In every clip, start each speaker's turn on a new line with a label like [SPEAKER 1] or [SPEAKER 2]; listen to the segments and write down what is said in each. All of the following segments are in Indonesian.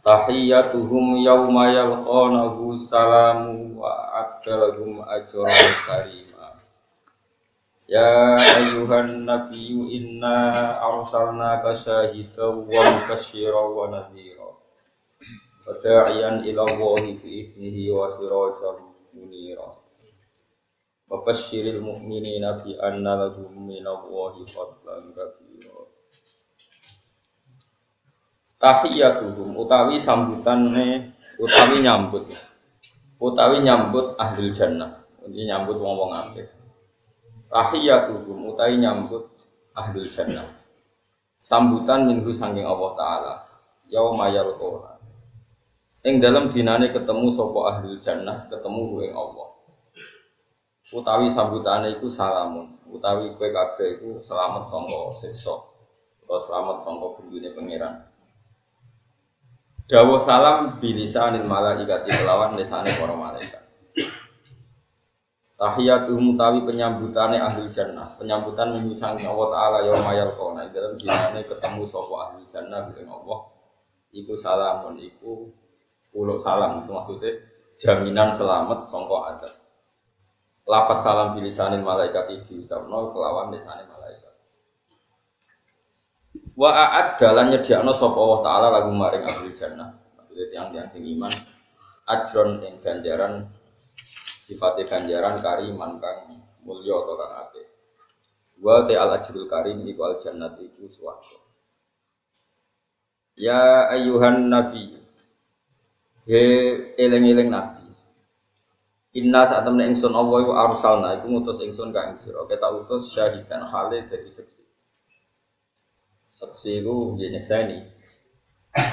[SPEAKER 1] Tahiyyatuhum yawma yalqanahu salamu wa adalahum ajran karima. Ya ayuhan nabiyyu inna arsalnaka syahidan wa mubasysyiran wa nadhira. Wa da'iyan ila Allahi bi wa sirajan munira. Wa basyiril mu'minina bi anna lahum minallahi fadlan katsira. Tahiyatuhum utawi sambutane utawi nyambut. Utawi nyambut ahli jannah. Ini nyambut wong wong apik. Tahiyatuhum utawi nyambut ahli jannah. Sambutan minggu sangking Allah taala. Yauma yalqona ing dalam dinane ketemu sapa ahli jannah ketemu ing Allah. Utawi sambutane iku salamun. Utawi kowe kabeh iku selamat sangka siksa. Atau selamat sangka gendune pangeran Dawa salam bilisanil malaikati kelawan lesane para malaikat. Tahiyatuhum mutawi penyambutane ahli jannah, penyambutan menyusang Allah taala yauma yalqona dalam dinane ketemu sapa ahli jannah dengan Allah. Iku salamun iku pulau salam itu maksudnya jaminan selamat sangka adab. Lafat salam bilisanil malaikat diucapno kelawan lesane malaikat. Wa a'ad dalan nyediakno sapa Allah taala lagu maring ahli jannah. Maksudnya tiang-tiang sing iman ajron ing ganjaran sifatnya ganjaran kariman kang mulya atau kang apik. Wa te al ajrul karim iku al jannat iku swarga. Ya ayuhan nabi He eling-eling nabi Inna saat temen ingsun Allah iku arsalna iku ngutus ingsun ka ing sira. Kita utus syahidan hale dadi seksi seksi itu ya nyekseni.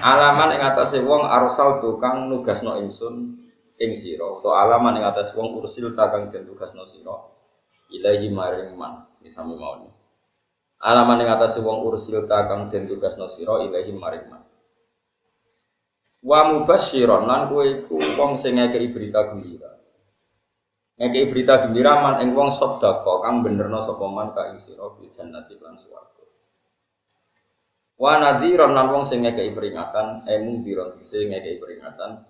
[SPEAKER 1] Alaman ing atase wong arsal tukang nugasno ingsun ing sira utawa alaman ing atase wong ursil takang den tugasno sira. Ilahi maring man ini sami mawon. Alaman ing atase wong ursil takang den tugasno sira ilahi maring man. Wa mubasyiron lan kowe iku wong sing berita gembira. Ngekeki berita gembira man ing wong sedekah kang benerno sapa man ka ing sira bil jannati lan swarga Wa nadhiran lan wong sing ngekeki peringatan, eh mungdiron sing ngekeki peringatan.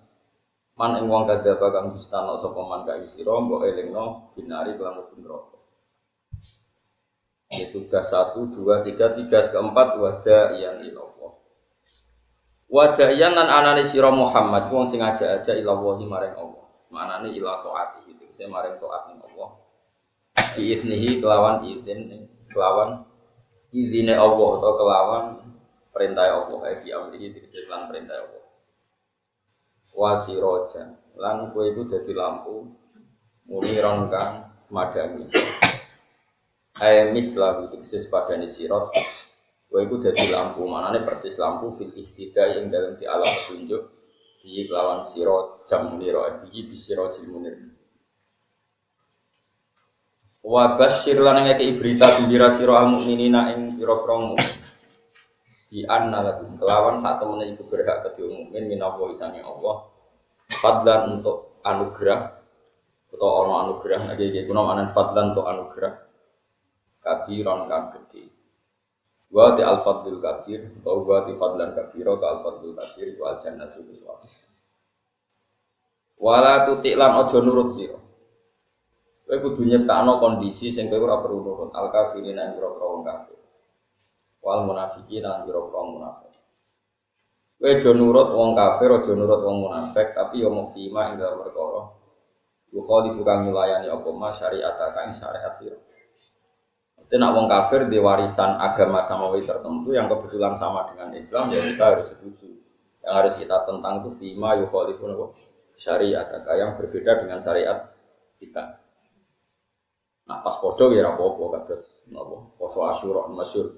[SPEAKER 1] Man ing wong kadzaba kang dustana sapa man ka sira mbok elingno binari kelan mlebu neraka. Itu tugas satu, dua, tiga, tiga, keempat wada yang ilallah. Wada yang nan anane sira Muhammad wong sing aja-aja ilallahi maring Allah. Manane ila taati itu saya maring taat ning Allah. Biiznihi kelawan izin kelawan izine Allah atau kelawan perintah Allah di amri itu lan perintah Allah. Wasiroja lan kue itu jadi lampu muniron kang madani Aimis lahu tiksis pada sirot kue itu jadi lampu. Mana nih persis lampu fil ihtida yang dalam di alam petunjuk di lawan sirot jam muniro biji bisiro munir. Wa basyir lan ngeke berita gembira sira al mukminina ing pira-pira di anna lakum. Kelawan saat temen iku berhak ke mukmin minawa isane Allah. Fadlan untuk anugerah. Atau ono anugerah lagi iki kuno anan fadlan untuk anugerah. Kabiron kan gede wa ti al fadlul kabir atau wa ti fadlan kabiro ka al fadlul kabir wa al jannatu biswara wala tutik lan ojo nurut sira. Kowe kudu nyiptakno kondisi sing kowe perlu nurut. Al kafirin ing pira-pira wong kafir wal munafikin lan biro munafik. Kowe aja nurut wong kafir, aja nurut wong munafik, tapi yo mung fima ing dalam perkara. Yukhalifu kang nyulayani apa mas syariat kang syariat sira. Mesti nak wong kafir di warisan agama samawi tertentu yang kebetulan sama dengan Islam ya kita harus setuju. Yang harus kita tentang itu fima yukhalifu syariat yang berbeda dengan syariat kita. Nah pas podo ya rapopo kados napa poso asyura masyur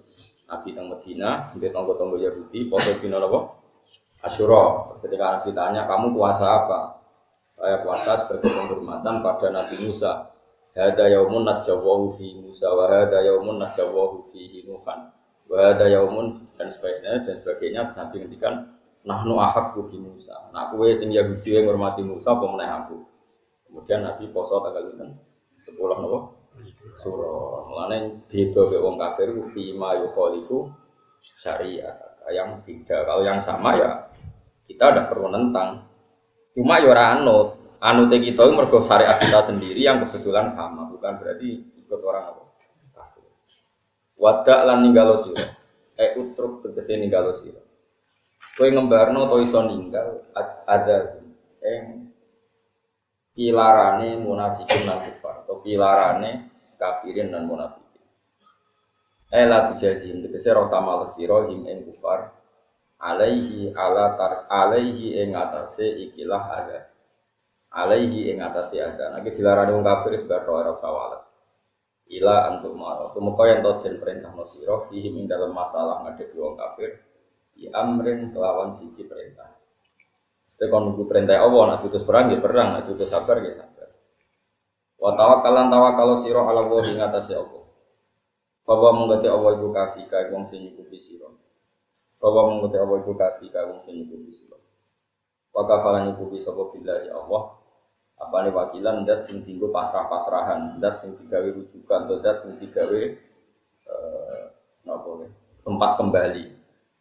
[SPEAKER 1] Nabi teng Medina, dia tonggo-tonggo Yahudi, poso dina napa? Asyura. Terus ketika Nabi tanya, kamu puasa apa? Saya puasa sebagai penghormatan pada Nabi Musa. Hada yaumun najjawahu fi Musa wa hada yaumun najjawahu fi Nuhan. Wa hada yaumun dan sebagainya dan sebagainya Nabi ngendikan nahnu ahakku fi Musa. Nah kue sing Yahudi yang menghormati Musa apa aku. Kemudian Nabi poso tanggal pinten? 10 napa? Surah. Mulane beda mek wong kafir fi ma yukhalifu syariat. Yang beda kalau yang sama ya kita ada perlu nentang. Cuma ya ora anut. Anute kita mergo syariat kita sendiri yang kebetulan sama, bukan berarti ikut orang apa? Kafir. Wadak lan ninggalo sira. Eh utruk tegese ninggalo sira. Kowe ngembarno to iso ninggal ada eng pilarane munafikin dan kufar atau pilarane kafirin dan munafikin. Ela tujazim tegese ora sama lesira him ing kufar alaihi ala tar alaihi ing atase ikilah ada. Alaihi ing atase ada. Nek dilarani wong kafir sebar ora usah wales. Ila antuk maro. Tumeka yen to den perintah sira fihi ing dalam masalah ngadepi wong kafir di amrin kelawan siji perintah Mesti kon nunggu perintah Allah, nak tutus perang ya perang, nak tutus sabar ya sabar. Wa tawakkalan tawakkal sira ala wa ing atase Allah. Fa wa Allah iku kafi ka wong sing nyukupi sira. Bahwa menguti Allah itu kafi kawung sing nyukupi sila. Wa kafalan nyukupi sapa billahi Allah. Apa nih wakilan dat sing tinggu pasrah-pasrahan, dat sing digawe rujukan, dat sing digawe eh tempat kembali.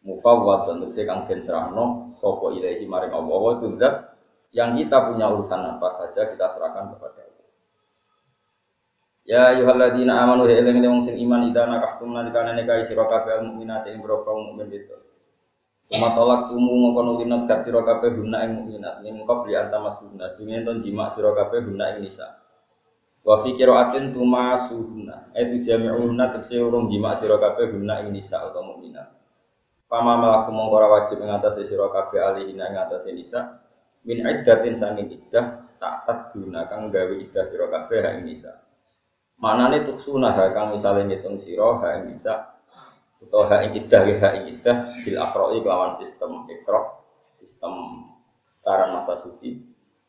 [SPEAKER 1] Mufawwad dan tegese kang den serahno sapa ilahi maring Allah itu dat yang kita punya urusan apa saja kita serahkan kepada Allah. Ya ayyuhalladzina amanu ya eling wong sing iman idza nakahtum nalikane nikahi sira kabeh mukminat ing boro kaum mukmin itu. Suma tolak kumu mongko nulinat kat sira kabeh guna ing mukminat min qabli antamasuna dunya ton jima sira kabeh guna ing nisa. Wa fi qiraatin tumasuhuna itu jami'una tekse urung jima sira kabeh guna ing nisa atau mukminat. Pama melaku mongko ora wajib ing atase sira kabeh alihina ing atase nisa min iddatin sanging iddah tak taduna kang gawe iddah sira kabeh ing nisa. Manane tuksuna ha kang misale ngitung ha ing nisa atau ha ing iddah ha ing iddah bil aqra'i kelawan sistem ikra sistem putaran masa suci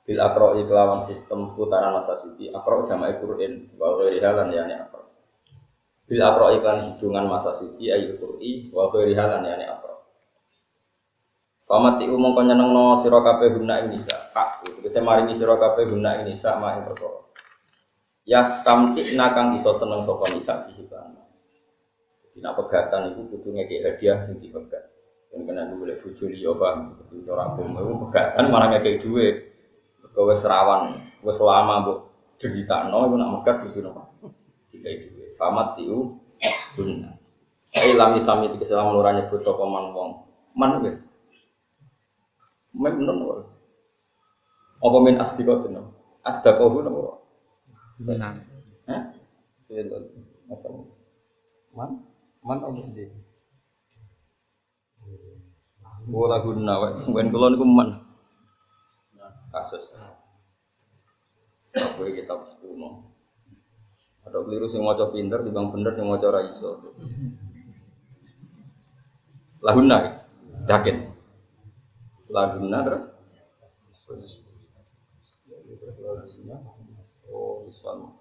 [SPEAKER 1] bil aqra'i kelawan sistem putaran masa suci aqra' jama'i Qur'an wa ghairi halan yani aqra' bil aqra'i kan hitungan masa suci ayu Qur'i wa ghairi halan yani aqra' Famati umum kau nyeneng no siro kabeh guna ing nisa. Kak, itu bisa maringi siro kabeh guna ing nisa ma ing perkara. Yas tamtik nakang iso seneng sapa nisa fisikan. Jadi nak pegatan itu kudu ngeki hadiah sing dipegat. Dan kena boleh bojo liya paham. Itu ora agama itu pegatan malah ngeki dhuwit. Mergo wis rawan, wis lama mbok deritakno iku nak megat kudu napa? Dikai dhuwit. Famat tiu guna. Ai lam isami dikese lamun ora nyebut sapa man wong. Man kuwi. Men bener Apa min asdiqatin? Asdaqahu napa?
[SPEAKER 2] Benar.
[SPEAKER 1] Kamu. Man? Man apa dia? Bola guna, wek. Mungkin kalau niku man. Kasus. Apa kita kuno? Ada keliru sing maca pinter, dibang bener sing maca ra iso. Lahuna, yakin. Lahuna terus. Oh, Islam.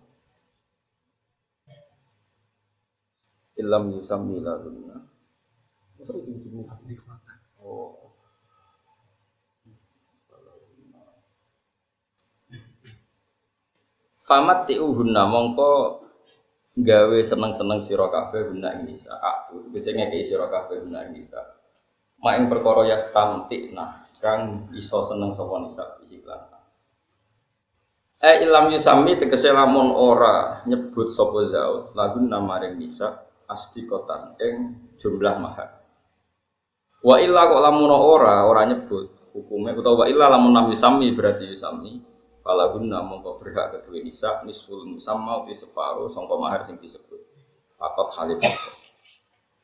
[SPEAKER 1] Ilam yusami lahunna. Masa itu. Oh. Famat tiuhunna mongko gawe seneng-seneng sira kabeh guna nisa. Aku bisa ngekeki sira kabeh guna nisa. Mak ing perkara ya stamtikna kang iso seneng sapa nisa iki lan. Eh ilam yusami tegese lamun ora nyebut sapa zaud lagu namaring nisa asdiqotan ing jumlah mahar. Wa illa kok lamun ora ora nyebut hukume utawa wa illa lamun nam yusami berarti yusami falahunna mongko berhak kedua nisa nisul musamma uti separo sangka mahar sing disebut. Fakot halid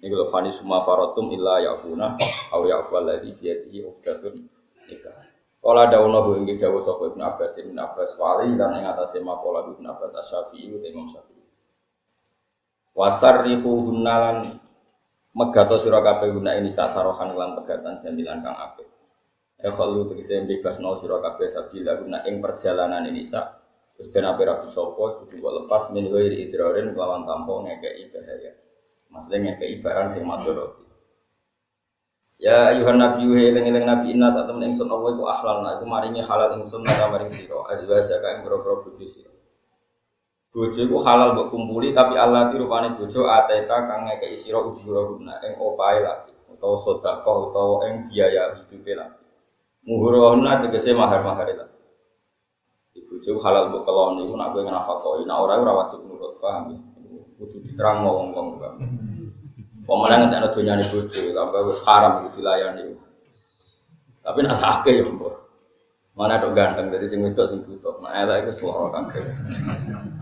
[SPEAKER 1] Ini kalau fani suma farotum illa yafuna aw yafu alladhi biyadihi uqdatun nikah. Kala dawono bu inggih dawuh sapa Abbas Ibnu Abbas wali lan ing atase makola Ibnu Abbas Asy-Syafi'i uta Imam Syafi'i. Wasarrifu hunnalan megato sira guna ini sasarohan lan pegatan jamilan kang apik. Ya kalau tegese bebas no sira kabeh sabila guna ing perjalanan ini sak terus ben ape rabi sapa kudu kok lepas min ghairi idrarin lawan tanpa ngekeki bahaya. Maksudnya ngekeki barang sing madharati. Ya ayuhan nabi wa eling-eling nabi inna saat temen ingsun Allah iku ahlalna iku maringi halal ingsun nang maring sira azwaja ka ing boro-boro bojo sira. Bojo halal mbok kumpuli tapi Allah ti rupane bojo ateta kang ngekeki sira ujura guna ing opahe laki utawa sedekah utawa ing biaya hidupe laki. Muhurahuna tegese mahar-mahar laki. Ibu bojo halal mbok kelon iku nak kowe nafakoi, nak ora ora wajib nurut, paham ya? Kudu diterang wong-wong. Pemenang nggak ada dunia nih bojo, sampai wis haram gitu dilayani. Tapi nak sakit ya mbok. Mana dok ganteng dari sing wedok sing butuh. Nah, eta iku seloro kabeh.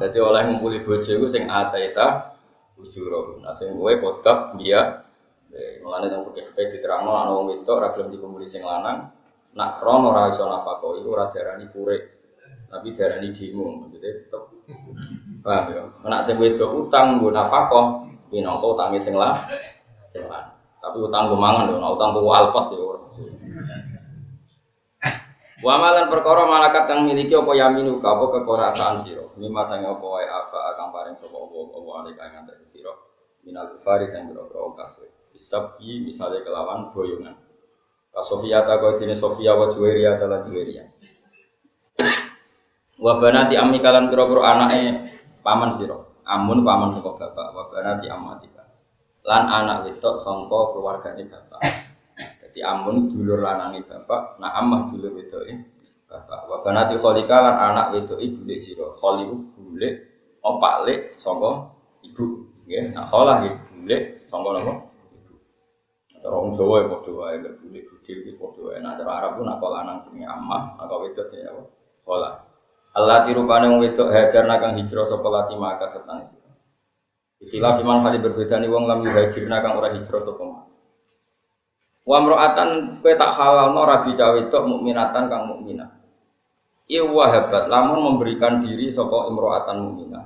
[SPEAKER 1] Dadi oleh ngumpuli bojo iku sing ataita ujuro. Nah, sing kowe kodok dia Mulane nang fikih-fikih diterangno ana wong wedok ora gelem dikumpuli sing lanang, nak krono ora iso nafako iku ora diarani kurik. Tapi diarani demo, maksudnya tetep paham ya. Nak sing wedok utang nggo nafako, minangka utange sing lah sing. Tapi utang gue mangan lho, utang gue alpat ya ora. Wa malan perkara malakat kang miliki apa yaminu ka apa kekuasaan sira. Mima sange apa wae apa akan paring sapa apa apa ane kang ngatas sira. Minal kufari sing boro-boro kasih. Isabi misalnya kelawan boyongan. Sofia ta kau dine Sofia wa Juwairia lan Juwairia. Wa banati ammi kalan pira-pira anake paman sira. Amun paman saka bapak, wa banati ammatika. Lan anak wedok sangka keluargane bapak. Jadi amun dulur lanange bapak, nah amah dulur wedoke bapak. Wa banati kholika lan anak wedoke bulik sira. Kholi ku bulik opak lek sangka ibu. Nggih, nah kholah bulik sangka napa? Cara Jawa ya padha wae nek bulik budil iki padha wae. Nah cara Arab ku nak lanang jenenge amah, nak wedok jenenge apa? Kholah. Allah dirupane wong wedok hajar nakang hijrah sapa lati maka serta nisi. Istilah siman hali berbeda nih wong lam yuhajir nakang ora hijrah sapa maka. Wa mro'atan kowe tak halalno rabi cawe wedok mukminatan kang mukminah. Iwa wahabat lamun memberikan diri sapa imro'atan mukminah.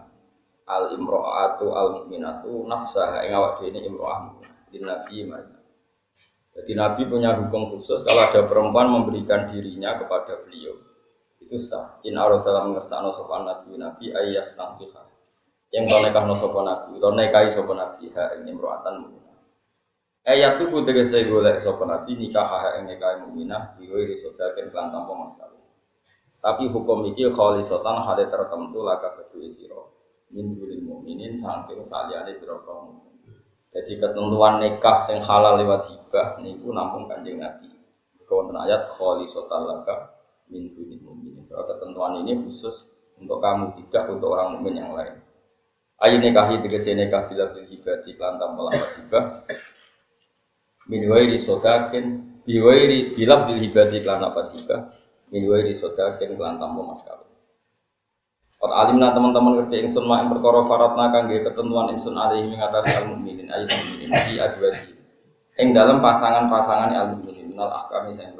[SPEAKER 1] Al imro'atu al mukminatu nafsaha ing awak dhewe imro'ah. Di Nabi Maryam. Jadi Nabi punya hukum khusus kalau ada perempuan memberikan dirinya kepada beliau itu sah. In arad dalam ngersakno sopan nabi nabi ayas nangfiha yang kau nekah sopan nabi atau nekahi sopan nabi ha ini meruatan mu'minah. Ayat itu tegese golek sopan nabi nikah ha ing nekahi mu'minah diwi risodaken kelan tanpa mas kawin. Tapi hukum iki khalisotan hal tertentu laka kedua siro min julil mu'minin saking saliyane biro jadi ketentuan nikah sing halal lewat hibah niku nampung kanjeng nabi Kau ayat khalisotan laka min dunil mu'minin. Bahwa ketentuan ini khusus untuk kamu tidak untuk orang mukmin yang lain. Ayo nikahi tegese nikah bila fil hibati lantam melawan hibah. Min wairi sodakin bi wairi bila fil hibati lan nafat hibah. Min wairi sodakin lantam mas kawin. Kot alimna teman-teman ngerti ingsun mak ing perkara faratna kangge ketentuan ingsun alaihi mengatasi al mukminin ayo mukminin di azwaji. Ing dalam pasangan-pasangan al mukminin minal ahkami sing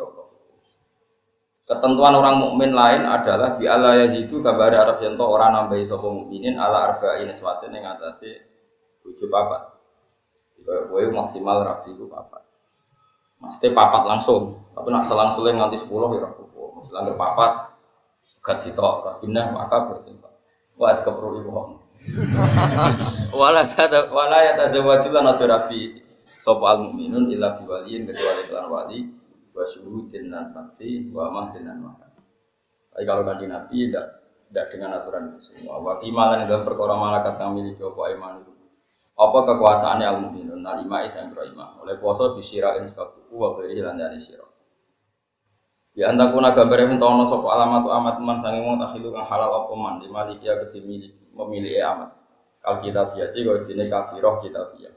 [SPEAKER 1] Ketentuan orang mukmin lain adalah bi ala yazidu kabar Arab yang orang nambahi sapa mukminin ala arba'in sesuatu yang atase tujuh papat. Kowe maksimal rabi itu papat. Maksudnya papat langsung, tapi nak selang-seling nganti sepuluh ya rabu. Maksudnya anggar papat gak sitok rabinah maka. Wah, itu perlu ibu Wala sada wala ya tazawwaju lan aja rabi sapa al mukminun illa biwaliin kecuali kelan wali wa syuhudin dan saksi wa mahdin dan makan. Tapi kalau kanji Nabi tidak tidak dengan aturan itu semua. Wa fi malan dalam perkara malakat kami miliki apa iman itu. Apa kekuasaannya al mukminun al imai sang iman. Oleh puasa bisirain sebab buku wa firi lan dari sira. Di antakuna gambar yang tahu sop alamat amat man sangi wong takhilu kang halal apa man di maliki ya memilih amat. Kal kita fiati kau jenis kafiroh kita fiat.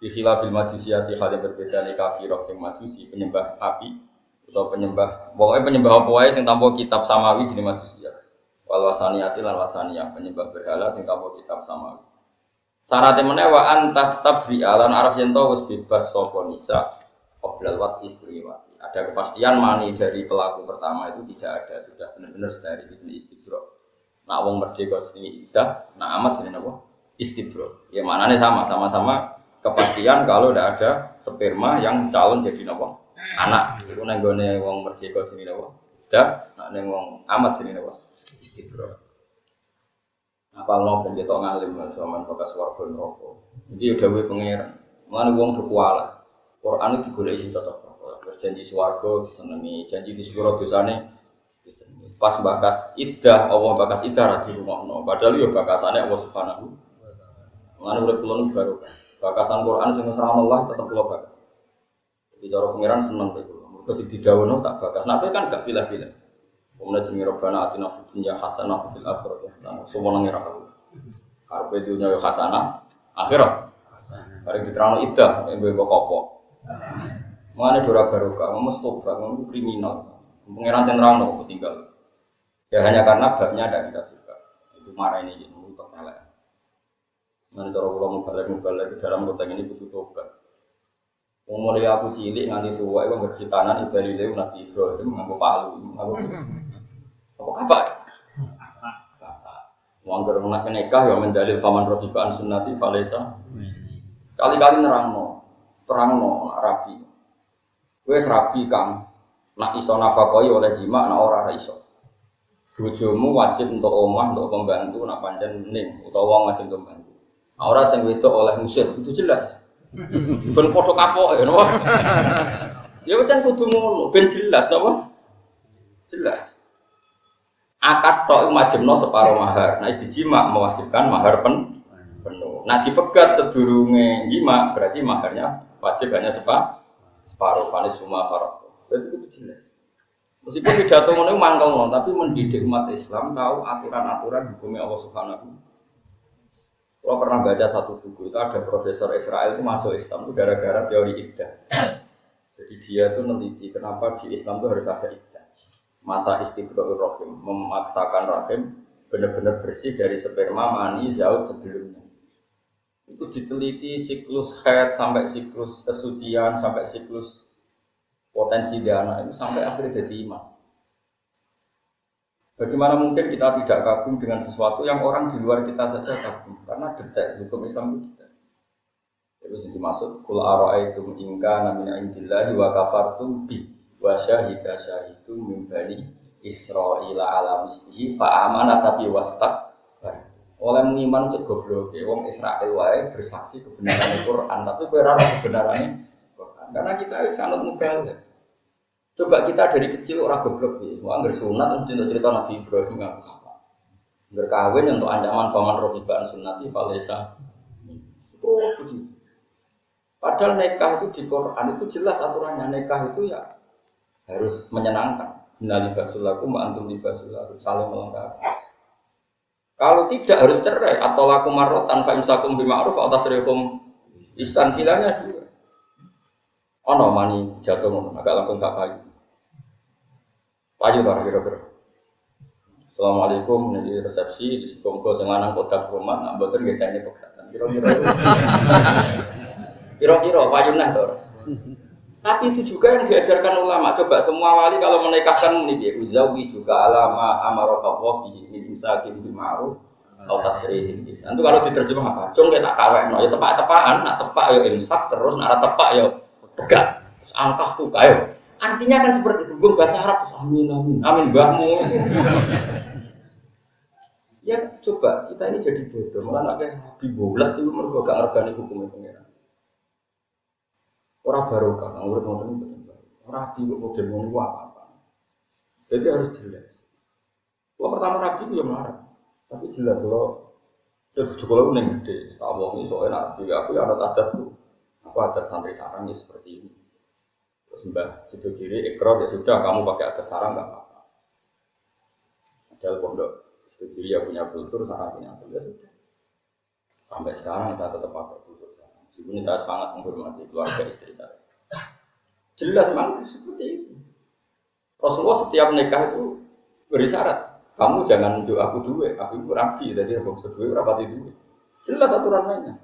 [SPEAKER 1] Di khilafil majusiyati hal yang berbeda nih kafirah sing majusi penyembah api atau penyembah pokoknya penyembah apa wae sing tanpa kitab samawi jadi majusiyah. Wal wasaniyati lan penyembah berhala sing tanpa kitab samawi. Syaratnya mana wa antas tabri alan araf yang tahu bebas soko nisa qoblal wat istri wati. Ada kepastian mani dari pelaku pertama itu tidak ada sudah benar-benar dari itu istibro. Nah wong merdeka sini ida, nah amat jadi apa? Istibro. Ya maknanya sama, sama-sama kepastian kalau tidak ada sperma yang calon jadi nopo anak. Iku nang gone wong merdeka jenenge apa? Dah nak ning wong amat jenenge apa? Istibro apa lo ketok ngalim kan zaman bekas warga neraka. Iki dawuh pangeran mana wong do kuala. Quran itu digoleki sing cocok berjanji swarga disenengi janji di sepuro dosane disenengi pas bakas iddah Allah bakas iddah ra di rumahno padahal yo bakasane Allah Subhanahu urip kula nu baru bakasan Quran sing wis Allah tetep kula bakas jadi cara pangeran seneng kowe kula mergo sing didhawuhno tak bakas nah kan gak pilih-pilih Kemudian jengi Rabbana atina fid dunya hasanah wa fil akhirati hasanah. Semua ngira kamu. Karpe dunya yo hasanah, akhirat. Bareng diterangno iddah, embe kok apa. Mana dora barokah, kamu stopak, kamu kriminal. Pangeran cenderang kok tinggal. Ya hanya karena babnya ada kita suka. Itu marah ini gitu, untuk elek. Mana cara pulau mubalek mubalek di dalam kota ini butuh tobat. Mau mulai aku cilik nganti tua, itu berkitanan dari lewu nabi Ibrahim nganggo palu, nganggo apa kabar? Wong anggar menak nikah ya mendalil faman rafiqan sunnati falesa. Kali-kali nerangno, terangno nak rabi. Wes rabi kang nak iso nafakoi oleh jima nak ora ora iso. Bojomu wajib untuk omah untuk pembantu nak pancen ning utawa wong wajib untuk pembantu. Nah, ora sing wedok oleh musir itu jelas. Ben padha kapok ya napa? Ya pancen kudu ngono, ben jelas napa? Jelas. Akad tok wajibno separuh mahar. Nah, istijima mewajibkan mahar pen penuh. Nah, dipegat sedurunge jima berarti maharnya wajib hanya sepa separuh fanis suma farad. Berarti itu jelas. Meskipun pidato ngono mangkel ngono, tapi mendidik umat Islam tahu aturan-aturan hukumnya Allah Subhanahu Kalau pernah baca satu buku itu ada profesor Israel itu masuk Islam itu gara-gara teori iddah. Jadi dia tuh meneliti kenapa di Islam itu harus ada iddah. Masa istiqrohul rahim memaksakan rahim benar-benar bersih dari sperma mani zaut sebelumnya. Itu diteliti siklus haid sampai siklus kesucian sampai siklus potensi dana itu sampai akhirnya jadi iman. Bagaimana mungkin kita tidak kagum dengan sesuatu yang orang di luar kita saja kagum? Karena detail, hukum Islam itu detail. Terus yang dimaksud, Kul ara'aitum ingka namina indillahi wa kafartum bi wa syahida syahidu min bani Israila ala mislihi fa'amana tapi wastak oleh mengiman cek goblok wong Israel wae bersaksi kebenaran Al-Qur'an tapi ora kebenaran Quran karena kita sangat mubalik Coba kita dari kecil orang goblok ya, mau anggar sunat untuk cerita Nabi Ibrahim nggak apa. Berkawin untuk ancaman faman rohibaan sunati falesa. Oh begitu. Padahal nikah itu di Quran itu jelas aturannya nikah itu ya harus menyenangkan. Nali basulaku antum libasulaku saling melengkapi. Kalau tidak harus cerai atau laku marotan fa imsakum bima'ruf atau tasrihum istan hilangnya dua. Oh no, mani jatuh agak langsung gak payu. Payu tar kira-kira. Assalamualaikum, ini resepsi di sekongko sing lanang kodak rumah, nak boten guys ini pegatan. Kira-kira. Kira-kira payu nah. Tapi itu juga yang diajarkan ulama. Coba semua wali kalau menikahkan ini dia uzawi juga alama amarokawoh bi min imsakin bi ma'ruf atau tasrihin bisa. Itu kalau diterjemah apa? Cung kita kawin, no, ya tepak-tepakan, nak tepak ya imsak terus, nak tepak ya pegang. Terus angkah tuh kayo. Artinya kan seperti itu. Bahasa Arab amin amin amin bahmu. ya coba kita ini jadi bodoh malah nak kayak nabi bolat itu mereka gak ngergani hukumnya pengiran. Orang barokah, nggak urut nonton itu betul baru. Rabi kok model ngono apa apa. Jadi harus jelas. Kalau pertama rabi itu yang melarang, tapi jelas kalau terus juga lo neng gede, setahu ini soalnya nabi aku ya ada adat tuh. Aku adat santri sarang ya seperti ini. Terus mbah situ kiri ikrar ya sudah kamu pakai adat sarang nggak apa-apa. Padahal pondok situ kiri ya punya kultur, sarang punya kultur ya sudah. Sampai sekarang saya tetap pakai. Meskipun saya sangat menghormati keluarga istri saya. Jelas memang seperti itu. Rasulullah setiap nikah itu beri syarat. Kamu jangan nunjuk aku duit, aku itu rabi, jadi aku seduit berapa duit. Jelas aturan mainnya.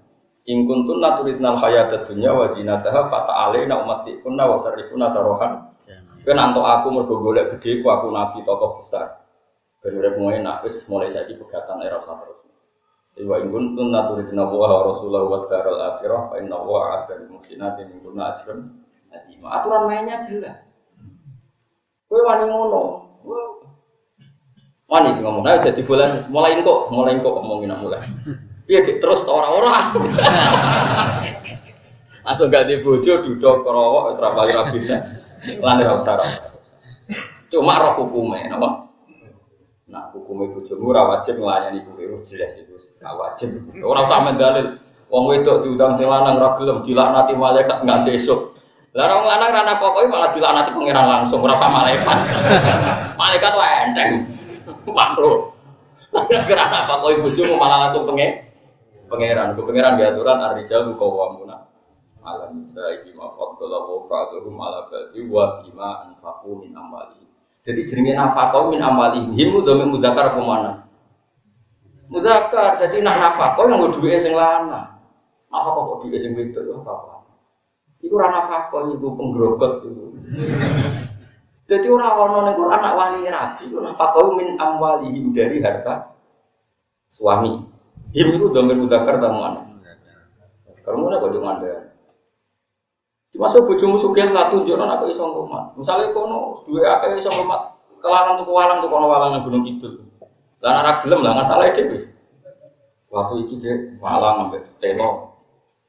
[SPEAKER 1] In kuntum naturidnal hayata dunya wa zinataha fata'alaina ummatikunna wa sarrifuna sarohan. Kan antuk aku mergo golek gede ku aku nabi tokoh besar. Ben urip mulai nak wis mulai saiki pegatan era usah terus. Wa in kuntum naturidna wa rasulahu wa daral akhirah fa inna wa a'adda lil muhsinatin minkunna ajran Yatima. Aturan mainnya jelas. Kowe wani ngono. Wani ngomong, ayo jadi bulan, mulai kok, mulai kok ngomongin mulai. Iya terus orang-orang. Langsung gak di bojo duduk kerowok wis ra payu rabine. Lan ora usah ra usah. Cuma roh hukume napa? Hukumnya bojomu ora wajib nglayani kowe wis jelas itu gak wajib. Ora usah mendalil. Wong wedok diundang sing lanang ora gelem dilaknati malaikat nganti esuk. Lah wong lanang ra nafakohi malah dilaknati pangeran langsung ora sama malaikat. malaikat wae enteng. Makhluk. Kira nafakohi bojomu malah langsung pengen pangeran. Ku pangeran di aturan ar-rijalu qawwamuna ala nisa'i bima faddala wa ba'dhum ala ba'di wa bima anfaqu min amwalihim. Jadi jenenge nafkah min amwalihim. Himu dhamir mudzakkar apa muannas? Mudzakkar. Jadi nak nafkah yang duwe sing lanang. Nafkah kok duwe sing wedok ya apa? Iku ora nafkah iku penggrogot iku. Jadi orang orang ning Quran nak wali rabi iku nafkah min amwalihim dari harta suami. Him itu dhamir mudzakkar ta muannas? Karena kok jangan ada. So bojomu sugih lah tunjukno aku iso ngrumat. Misale kono duwe akeh iso ngrumat kelarang tuku walang tuku kono walang nang Gunung Kidul. Lah ora gelem lah salah dhewe. Waktu itu dia walang ambek telo.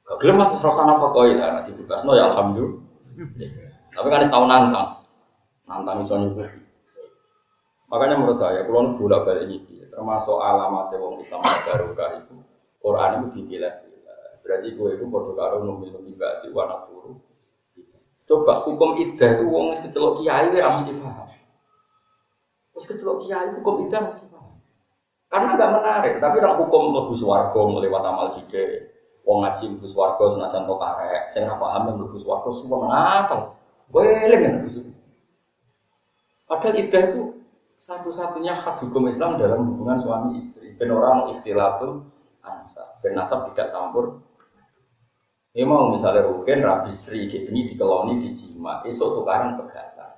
[SPEAKER 1] Gak gelem Mas rasa nafakoi lah nek dibebasno ya alhamdulillah. Tapi kan setahun nantang. Nantang iso nyukupi. Makanya menurut saya, kalau bolak balik ini, termasuk alamat wong Islam barokah itu, Quran itu dipilih. Berarti gue itu bodoh karo numi berarti warna furu. Coba hukum iddah itu wong kecelok kiai wae mesti paham. Wis kecelok kiai hukum iddah mesti paham. Karena agak menarik, tapi nak hukum mlebu swarga lewat amal sithik. Wong ngaji mlebu swarga senajan kok karek, sing ora paham mlebu swarga semua ngapal. Weling kan Padahal iddah itu satu-satunya khas hukum Islam dalam hubungan suami istri. Ben orang istilatul ansab, ben nasab tidak campur ini mau misalnya rugen rabi sri ini dikeloni dijima, esok tukaran pegatan.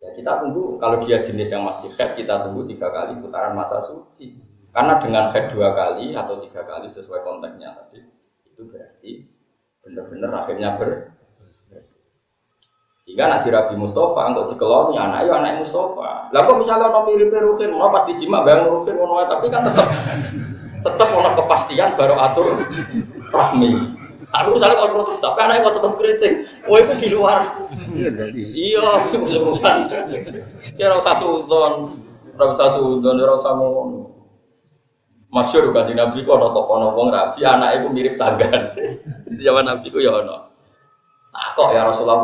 [SPEAKER 1] Ya kita tunggu kalau dia jenis yang masih head kita tunggu tiga kali putaran masa suci. Karena dengan head dua kali atau tiga kali sesuai konteksnya tadi itu berarti benar-benar akhirnya ber sehingga nanti Rabi Mustafa untuk dikeloni anak ya anak Mustafa. Lah kok misalnya ono mirip Ruhin, mau pasti jima bayang Ruhin ngono tapi kan tetap tetap ono kepastian baru atur rahmi. Aku misalnya kalau protes, tapi anaknya mau tetap kritik. Wah itu di luar. Iya, itu urusan. Ya rasa sudon, rasa sudon, rasa ngono. Masyur kan di Nabi kok ada toko nopong rabi, anak itu mirip tanggan. Di zaman Nabi ku ya ono. Nah kok ya Rasulullah,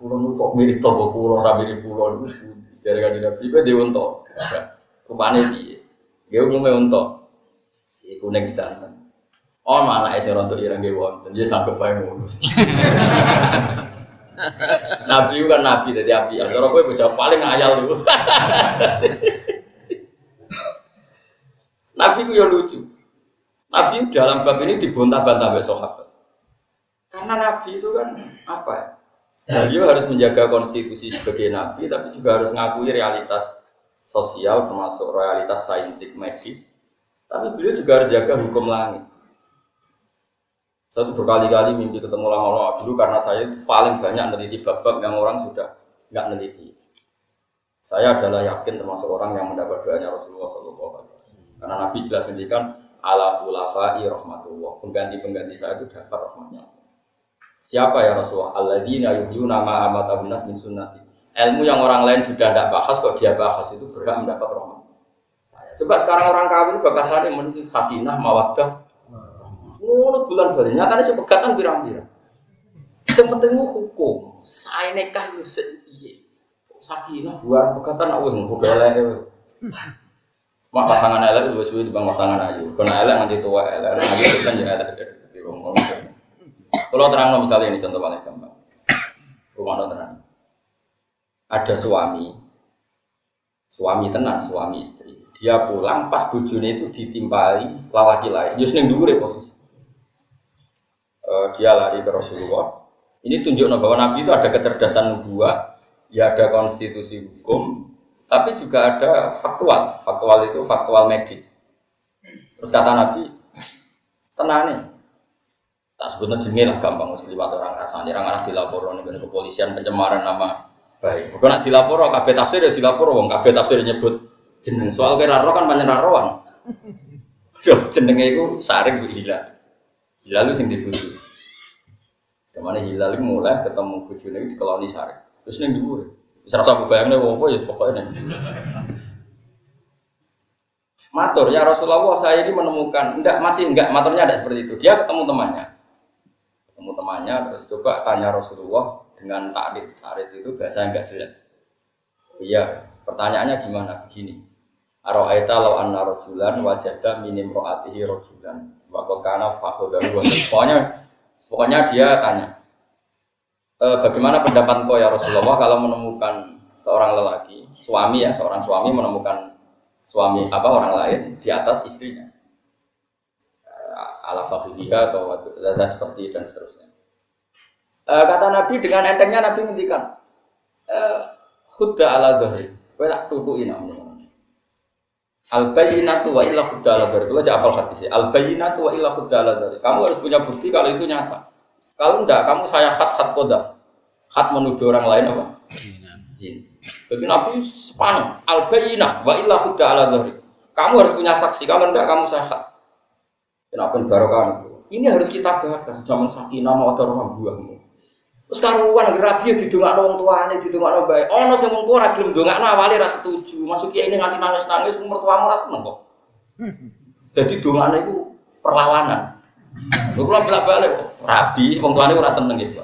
[SPEAKER 1] kulon kok mirip toko kulon, rabi mirip kulon. Jadi kan di Nabi ku dia untuk. Rupanya dia, dia umumnya untuk. Iku next danten. Oh, mana esi rontok ireng ge wonten, dia sanggup bae ngurus. nabi kan nabi dari api. Kalau gue bocah paling ayal dulu. nabi itu ya lucu. Nabi dalam bab ini dibantah-bantah oleh sahabat. Karena nabi itu kan apa ya? Beliau harus menjaga konstitusi sebagai nabi, tapi juga harus ngakui realitas sosial termasuk realitas saintik medis. Tapi beliau juga harus jaga hukum langit. Saya berkali-kali mimpi ketemu lama-lama dulu karena saya paling banyak meneliti bab-bab yang orang sudah nggak meneliti. Saya adalah yakin termasuk orang yang mendapat doanya Rasulullah SAW. Karena Nabi jelas menjadikan ala khulafai rahmatullah. Pengganti-pengganti saya itu dapat rahmatnya. Siapa ya Rasulullah? Alladzina yuhyuna ma amatahun nas min sunnati. Ilmu yang orang lain sudah tidak bahas kok dia bahas itu berhak mendapat rahmat. Saya coba sekarang orang kawin bakasannya menuju sakinah mawaddah Ngono bulan bali. Nyatane sing pegatan pirang-pirang. Sing penting hukum. Saya nikah sik piye. Sakinah buar pegatan aku wis ngono elek. Mak pasangan elek wis suwe bang pasangan ayu. Kena elek nganti tua elek. Ayu kan ya elek jadi Kalau terang misalnya ini contoh paling gampang. Rumah terang. Ada suami, suami tenang, suami istri. Dia pulang pas bujune itu ditimpali lalaki lain. Yus ning dhuwure posisi uh, dia lari ke Rasulullah. Ini tunjuk bahwa Nabi itu ada kecerdasan nubuah, ya ada konstitusi hukum, tapi juga ada faktual. Faktual itu faktual medis. Terus kata Nabi, tenang nih, tak sebutnya jenenge lah gampang mesti liwat orang rasanya orang arah dilapor nih kepolisian pencemaran nama baik. Kau nak dilapor kabeh tafsir ya dilapor wong kabeh tafsir nyebut jeneng soal kira kan. So jenenge itu saring hilal. Hilal itu sing dibujuk. Ke mana hilal itu mulai ketemu bujune itu dikeloni saring. Terus neng dhuwur. Wis rasa bayangnya wong ya pokoknya Matur ya Rasulullah saya ini menemukan enggak masih enggak maturnya ada seperti itu. Dia ketemu temannya. Ketemu temannya terus coba tanya Rasulullah dengan takrif. Takrif itu bahasa enggak jelas. Iya, pertanyaannya gimana? Begini. Aro'aita law anna rajulan wajada minim ro'atihi rajulan. Waktu kana fakhodaru Pokoknya pokoknya dia tanya. E, bagaimana pendapat kau ya Rasulullah kalau menemukan seorang lelaki, suami ya, seorang suami menemukan suami apa orang lain di atas istrinya? Ala fakhidiha atau dan seperti dan seterusnya. E, kata Nabi dengan entengnya Nabi ngendikan e, hudda ala zahri kowe tak tutuki namanya al bayyinatu wa illa hudda ala zahri itu apal hadis al bayyinatu wa illa hudda ala zahri kamu harus punya bukti kalau itu nyata. Kalau enggak kamu saya khat khat kodaf khat menuduh orang lain apa? Jin jadi Nabi sepan al bayinah wa illa hudda ala dhari. Kamu harus punya saksi. Kalau tidak kamu sehat. Kenapa barokah itu? Ini harus kita bahas zaman sakinah mau ada orang buang. Terus karuan lagi rabi di dongak orang tuane, di dongak orang baik. Oh, nasi wong tua ragil dongak no awalnya rasa setuju. Masuk kiai ini nganti nangis nangis, umur tuamu rasa seneng kok. Jadi dongak itu perlawanan. Lu kalau belak balik, rabi, wong tuane rasa seneng gitu.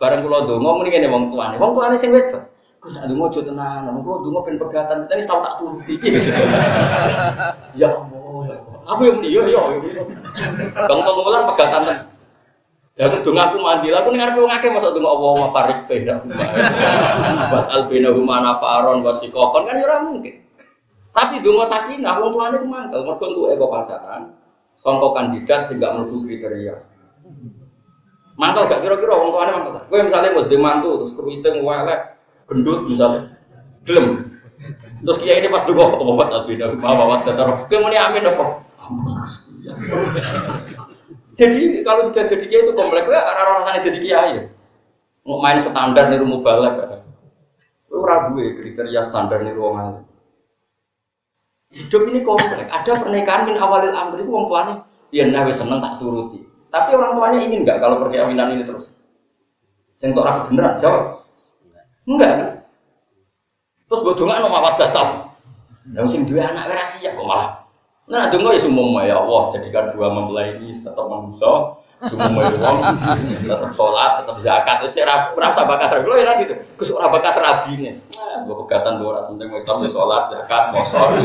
[SPEAKER 1] Bareng kulo dongo, mending ini wong tuane, wong tuane sing wedok. Gus nak dungo jo tenan, namun kalau dungo ben pegatan, tapi tahu tak turuti. ya Allah, ya Allah. Aku yang dia, ya, ya. Bang pengulan pegatan. Dan dungo aku mandi, aku dengar aku ngake masuk dungo Allah ma farik beda. Buat albina humana faron wasikokon kan ya mungkin. Tapi dungo sakinah, wong tuane ku mantel, mergo entuk eko pacaran. Songko kandidat sehingga mlebu kriteria. Mantel gak kira-kira wong tuane mantel. Kowe misalnya mau mantu terus kepiting welek, gendut misalnya gelem terus kiai ini pas apa buat albina bawa wat tetaro kemudian amin apa jadi kalau sudah jadi kiai itu komplek ya orang rasanya jadi kiai mau main standar nih rumah balap lu ragu ya kriteria standar nih ruang hidup ini komplek ada pernikahan min awalil amri itu orang tuanya ya, nabi seneng tak turuti tapi orang tuanya ingin nggak kalau perkawinan ini terus Sing tok rapi beneran jawab. Enggak kan? Terus gue dongak nomor apa datang. Yang sing dua anak ora siap kok malah. Nah, dongak ya semua ya Allah jadikan dua mempelai ini tetap manusia, semua uang tetap sholat, tetap zakat. Terus saya rasa bakas rabi. Lo ya nanti tuh, ora bakas rabi nih. Gue pegatan dua orang penting Islam ya sholat, zakat, mosor.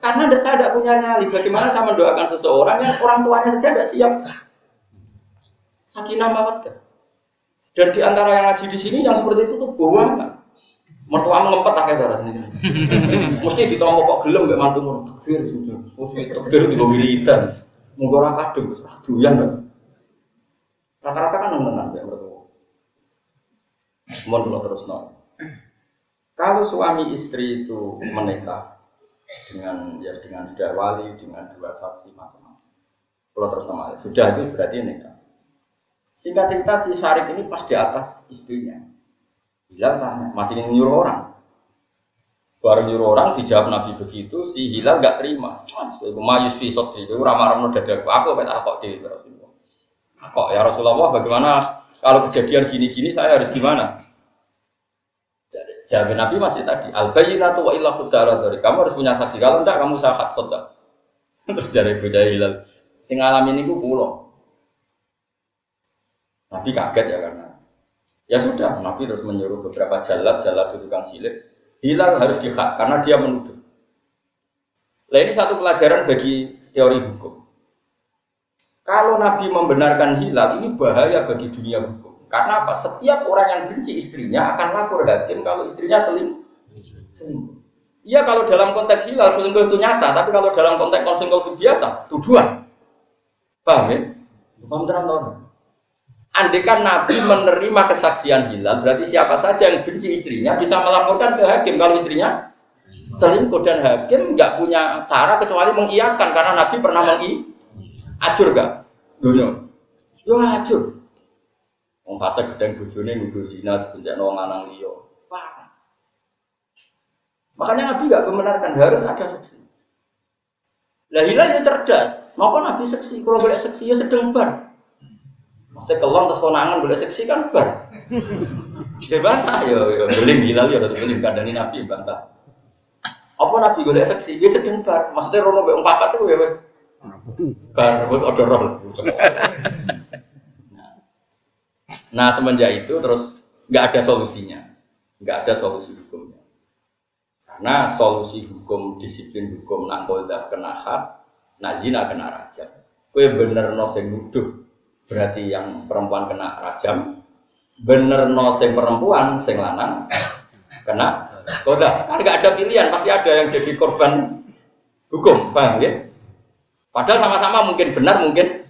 [SPEAKER 1] Karena saya tidak punya nyali. Bagaimana saya mendoakan seseorang yang orang tuanya saja tidak siap. Sakinah mawaddah. Dan di antara yang ngaji di sini yang seperti itu tuh bohong. Mertua ngempet akeh to rasane. Mesti ditompo kok gelem mbek mantu ngono. Takdir sujud. Mesti takdir di wiridan. Monggo ora kadung wis doyan. Rata-rata kan nengan mbek mertua. Mohon kula terusno. Kalau suami istri itu menikah dengan ya dengan sudah wali dengan dua saksi macam-macam. Kalau terus nama sudah itu berarti nikah. Singkat cerita si Syarif ini pas di atas istrinya. Hilal tanya, masih nyuruh orang. Baru nyuruh orang dijawab Nabi begitu, si Hilal nggak terima. Mayus fi sotri, itu ramah ramah dadaku. Aku apa kok di Rasulullah. Kok ya Rasulullah, bagaimana kalau kejadian gini-gini saya harus gimana? Jawab Nabi masih tadi, al bayyinatu wa illa khudara Kamu harus punya saksi. Kalau enggak kamu sahat khudar. Terus jadi bujaya Hilal. Sing alami ini gue pulau. Nabi kaget ya karena ya sudah Nabi terus menyuruh beberapa jalat jalat itu tukang silik Hilal harus dihak karena dia menuduh. Nah ini satu pelajaran bagi teori hukum. Kalau Nabi membenarkan hilal ini bahaya bagi dunia hukum. Karena apa? Setiap orang yang benci istrinya akan lapor hakim kalau istrinya seling selingkuh. Iya kalau dalam konteks hilal selingkuh itu nyata, tapi kalau dalam konteks konsumsi biasa tuduhan. Paham ya? Paham terang Andekan Nabi menerima kesaksian hilal, berarti siapa saja yang benci istrinya bisa melaporkan ke hakim kalau istrinya selingkuh dan hakim nggak punya cara kecuali mengiyakan karena Nabi pernah mengi ajur gak dunia. Yo hancur. Wong fase gedeng bojone nuduh zina dibenjakno wong lanang liya. Makanya Nabi nggak membenarkan harus ada seksi. Lah hilal ya cerdas. Napa Nabi seksi? Kalau boleh seksi ya sedang bar. Mesti kelon terus konangan boleh seksi kan bar. Ya bantah ya, ya beling hilal ya udah beling kandani Nabi bantah. Apa Nabi golek seksi? Ya sedang bar. Maksudnya rono mbek papat itu ya wis bar udah roll. Nah semenjak itu terus nggak ada solusinya, nggak ada solusi hukumnya. Karena solusi hukum disiplin hukum nak kena hak, nak zina kena rajam. Kue bener no sing nuduh berarti yang perempuan kena rajam, bener no sing perempuan sing lanang kena koldaf. Kan nggak ada pilihan, pasti ada yang jadi korban hukum, paham ya? Padahal sama-sama mungkin benar, mungkin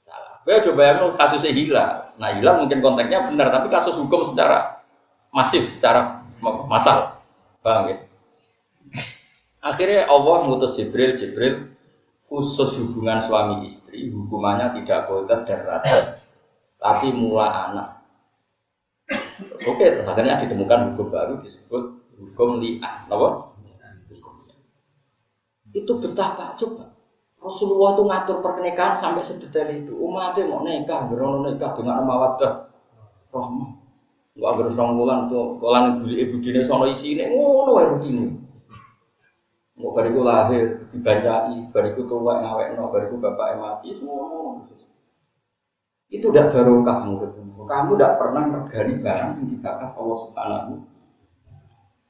[SPEAKER 1] salah. Gue coba yang kasusnya hilang. Nah hilang mungkin konteksnya benar, tapi kasus hukum secara masif, secara masal. Paham ya? Akhirnya Allah mengutus Jibril, Jibril khusus hubungan suami istri, hukumannya tidak dan rata, tapi mula anak. Oke, terus akhirnya ditemukan hukum baru disebut hukum li'an. Apa? Itu betapa coba. Rasulullah itu ngatur pernikahan sampai sedetail itu. Umatnya mau nikah, berono nikah dengan mawaddah rahmah. Gak agar serang bulan tuh, bulan ibu ibu dini sono isi ini, ngono wae rutine. Mau bariku lahir, dibancai, bariku tua ngawek no, bariku bapak mati, semua itu udah barokah menurutmu. Kamu tidak pernah mergani barang yang dikakas Allah Subhanahu.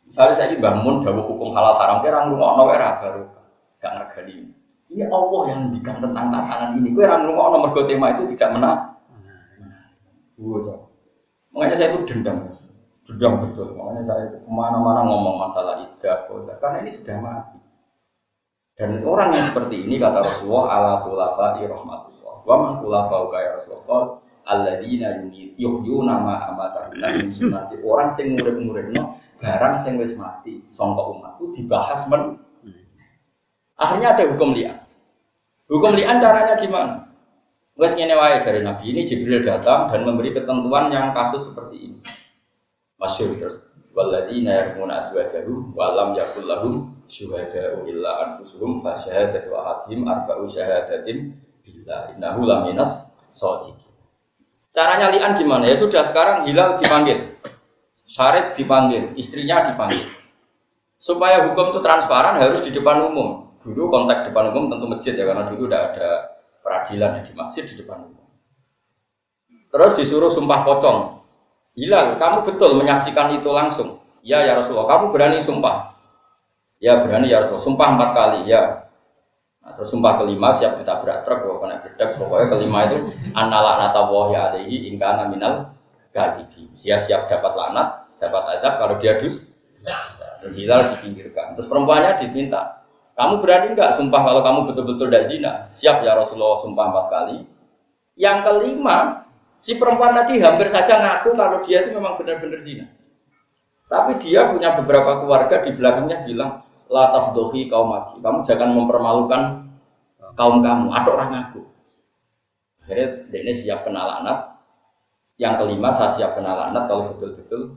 [SPEAKER 1] Misalnya saya bangun jauh hukum halal haram, kira ngurung no era barokah, gak mergani. Ini Allah yang ngendikan tentang tatanan ini. Kue orang ngomong nomor tema itu tidak menang. Gue Makanya saya itu dendam, dendam betul. Makanya saya ke mana-mana ngomong masalah idah, karena ini sudah mati. Dan orang yang seperti ini kata Rasulullah ala khulafa rahmatullah. Wa man khulafa kaya Rasulullah alladzina yuhyuna ma amatahuna min. Orang sing ngurip-nguripno barang sing wis mati sangka umatku dibahas men Akhirnya ada hukum lian. Hukum lian caranya gimana? Wes ngene wae dari Nabi ini Jibril datang dan memberi ketentuan yang kasus seperti ini. Masyur terus. Waladina yarmuna aswajahum walam yakul lahum syuhada'u illa anfusuhum fa syahadatu ahadihim arba'u syahadatin billah innahu laminas shadiqin. Caranya lian gimana? Ya sudah sekarang Hilal dipanggil. Syarif dipanggil, istrinya dipanggil. Supaya hukum itu transparan harus di depan umum. Dulu kontak depan umum tentu masjid ya karena dulu udah ada peradilan ya di masjid di depan umum. Terus disuruh sumpah pocong. Hilal, kamu betul menyaksikan itu langsung. Ya ya Rasulullah, kamu berani sumpah. Ya berani ya Rasulullah, sumpah empat kali ya. Nah, terus sumpah kelima siap ditabrak truk, kalau kena berdak, pokoknya kelima itu analak nata ya alaihi ingkana minal gadibi. Dia siap dapat lanat, dapat adab kalau dia dus. Terus Hilal dipinggirkan. Terus perempuannya diminta, kamu berani nggak sumpah kalau kamu betul-betul tidak zina? Siap ya Rasulullah sumpah empat kali. Yang kelima, si perempuan tadi hampir saja ngaku kalau dia itu memang benar-benar zina. Tapi dia punya beberapa keluarga di belakangnya bilang, La tafdohi kaum maki. Kamu jangan mempermalukan kaum kamu atau orang aku. Akhirnya ini siap kenal anak. Yang kelima saya siap kenal anak kalau betul-betul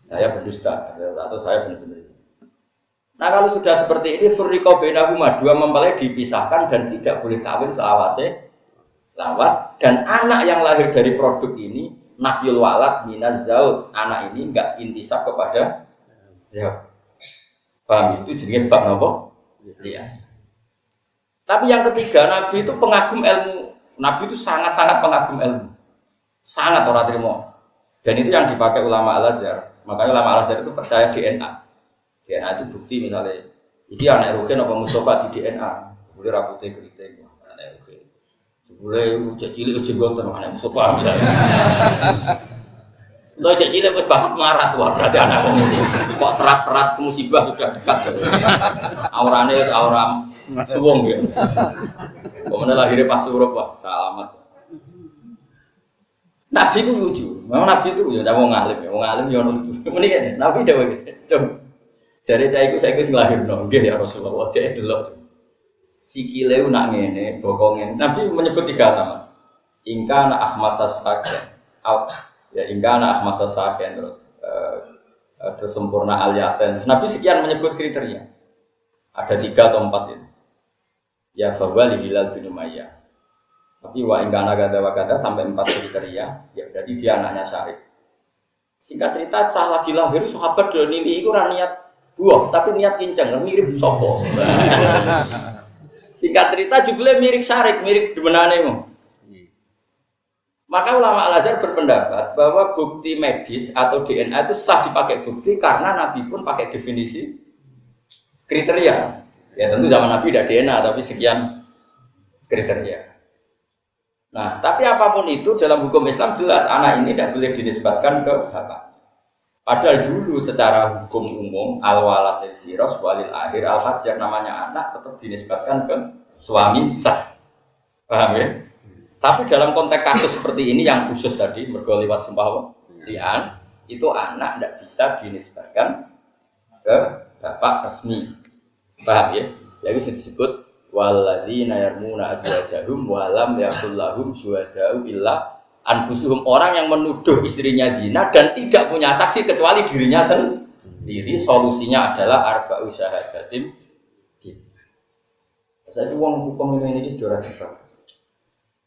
[SPEAKER 1] saya berdusta atau saya benar-benar zina. Nah kalau sudah seperti ini furriko bainahuma dua mempelai dipisahkan dan tidak boleh kawin selawase lawas dan anak yang lahir dari produk ini nafyul walad minaz zaud. Anak ini enggak intisab kepada zaud. Paham? Itu jadi bab apa? Iya. Tapi yang ketiga Nabi itu pengagum ilmu. Nabi itu sangat-sangat pengagum ilmu. Sangat orang terima. Dan itu yang dipakai ulama al azhar makanya ulama al azhar itu percaya DNA DNA itu bukti misalnya ini anak Rukin apa Mustafa di DNA boleh rambutnya keriting boleh cek cilik jenggotan anak Mustafa misalnya Lo cek cilik gue banget marah wah berarti anak ini kok serat-serat musibah sudah dekat aurane aura suwong ya Kemudian lahirnya pas suruh wah selamat Nabi itu lucu, memang Nabi itu ya, mau ngalim ya, mau ngalim ya lucu. Mendingan Nabi udah begitu, coba. Jadi cah iku saya lahir nggih ya Rasulullah. Jadi delok. Sikile nak ngene, bokongnya. Nabi menyebut tiga nama. Ingka na ahmasa saken. Al ya ingka na ahmasa saken terus eh, eh, terus sempurna aliaten. Terus Nabi sekian menyebut kriteria. Ada tiga atau empat ini. Ya fawali hilal bin Umayyah. Tapi wa ingka na gada wa gada sampai empat kriteria. Ya berarti dia anaknya Syarif. Singkat cerita, cah lagi lahir sahabat dan nili itu niat buah, tapi niat kinceng, mirip sopo. Singkat cerita judulnya mirip Syarif, mirip demenane mu. Maka ulama Al Azhar berpendapat bahwa bukti medis atau DNA itu sah dipakai bukti karena Nabi pun pakai definisi kriteria. Ya tentu zaman Nabi tidak DNA tapi sekian kriteria. Nah, tapi apa pun itu dalam hukum Islam jelas anak ini tidak boleh dinisbatkan ke bapak. Padahal dulu secara hukum umum al walad al firos walil akhir al hajar namanya anak tetap dinisbatkan ke suami sah. Paham ya? Tapi dalam konteks kasus seperti ini yang khusus tadi mergo lewat sumpah lian itu anak tidak bisa dinisbatkan ke bapak resmi. Paham ya? Jadi disebut walladzina yarmuna azwajahum wa lam yakul lahum syuhada'u illa anfusuhum orang yang menuduh istrinya zina dan tidak punya saksi kecuali dirinya sendiri. Solusinya adalah arba'u syahadatin saya itu uang hukum ini ini sudah dibahas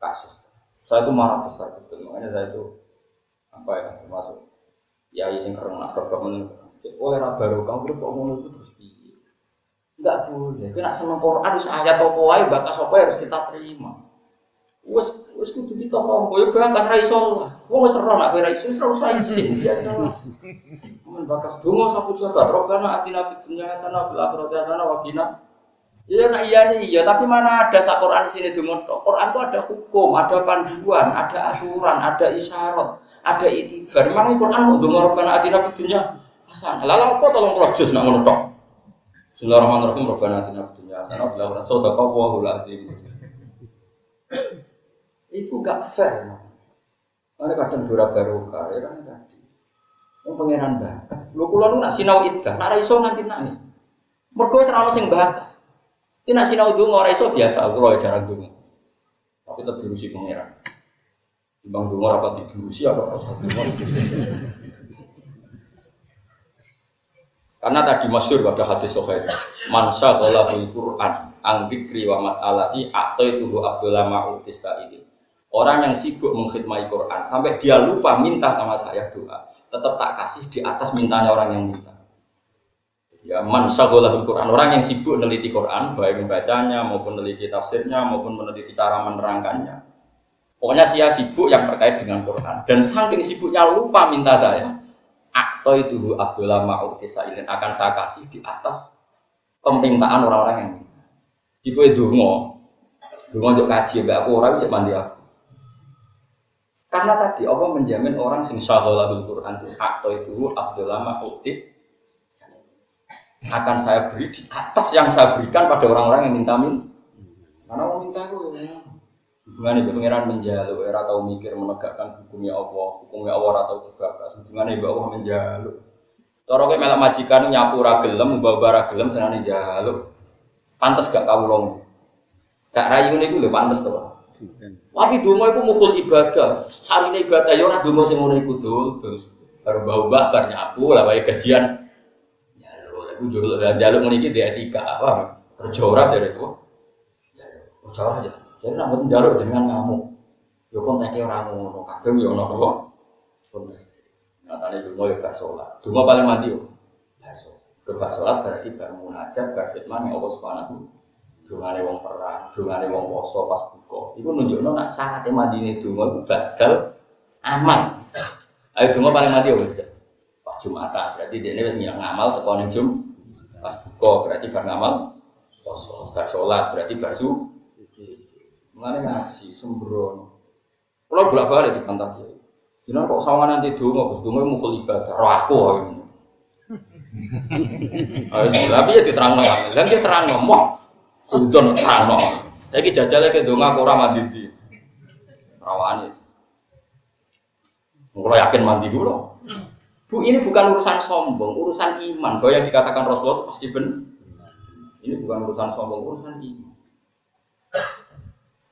[SPEAKER 1] kasus. Saya itu marah besar betul makanya saya itu apa ya termasuk ya sing keren nak kebangun oleh baru kamu kok ngono itu terus piye? Enggak boleh. Kena seneng Quran wis ayat apa bakas apa harus kita terima wis wis kudu ditokong koyo bakas ra iso wong wis ora nak ra iso ora izin biasa men bakas donga sapu jagat robbana atina fid dunya hasanah fil akhirati hasanah wa qina Iya nak iya nih iya, tapi mana ada sak Quran di sini dulu. Quran itu ada hukum, ada panduan, ada aturan, ada isyarat, ada itibar. Memang Quran mau dengar Rabbana atina fid dunya hasanah. Lalu apa tolong proses nak ngono tok? Bismillahirrahmanirrahim. Rabbana atina fid dunya hasanah fil akhirati sadaqallahu azim. Itu gak fair. Mana kadang dura barokah ya kan tadi. Yang pangeran bakas. Lu kula nu nak sinau iddah, nak ra iso nganti nangis. Mergo wis sing bakas. Ini nak sinau donga ora iso biasa aku ora jarang donga. Tapi tetap diurusi pangeran. Bang donga rapat diurusi apa pas donga. Karena tadi masyur pada hadis sahih, man syaghalahul Qur'an ang dzikri wa mas'alati ataitu afdhala ma'utis ini. Orang yang sibuk mengkhidmati Quran sampai dia lupa minta sama saya doa, tetap tak kasih di atas mintanya orang yang minta. Ya man Quran, orang yang sibuk meneliti Quran, baik membacanya maupun meneliti tafsirnya maupun meneliti cara menerangkannya. Pokoknya saya sibuk yang terkait dengan Quran dan saking sibuknya lupa minta saya atau itu afdullah ma'uti sa'ilin akan saya kasih di atas permintaan orang-orang yang minta. Di kue dungo, dungo untuk kaji, aku orang cek mandi aku. Karena tadi Allah menjamin orang sing syaholatul Quran itu atau itu afdullah ma'utis akan saya beri di atas yang saya berikan pada orang-orang yang minta min. Karena mau minta aku ya. Hubungannya itu pengiran menjaluk, era tahu mikir menegakkan hukumnya Allah, hukumnya Allah atau juga hubungannya ibu Allah menjaluk. Toro kayak melak majikan nyapu ragelem, bawa ragelem senang jaluk. Pantes gak kau long. Gak rayu nih gue pantes tuh. Tapi dungo itu mukul ibadah, cari ibadah, ya orang dungo sing ngono iku dul, baru bau bakar nyapu, lah baik gajian. Jaluk, jaluk, jaluk meniki di etika apa? Terjorah jadi itu. Terjorah aja. Jadi nak buat jaluk dengan ngamuk. Yo kontaknya orang ngono, kadang yo ono apa? Kontak. Nyatane dungo yo gak sholat. Dungo paling mati yo. Baso. Gak sholat berarti baru munajat, yang Allah subhanahu dungane wong perang, dungane wong poso pas buka. Iku nunjukno nak sanate mandine donga iku badal amal. Ayo donga paling mati apa bisa? Pas Jumatan, berarti dia ini wis ngamal teko ning Jum. Pas buka berarti bar ngamal poso, bar salat berarti bar su. Mengenai ngaji sembrono. Kalau bolak-balik di kantor dia. Jangan kok sama nanti donga, Gus donga mukul ibadah. Roh aku ayo. Ayo, tapi ya diterangno kan. Lan dia terangno, moh Sudon terangno. Saya ki jajal ke donga aku mandi di. Rawani. Kalau yakin mandi dulu. Bu ini bukan urusan sombong, urusan iman. Bahwa yang dikatakan Rasulullah itu pasti benar. Ini bukan urusan sombong, urusan iman.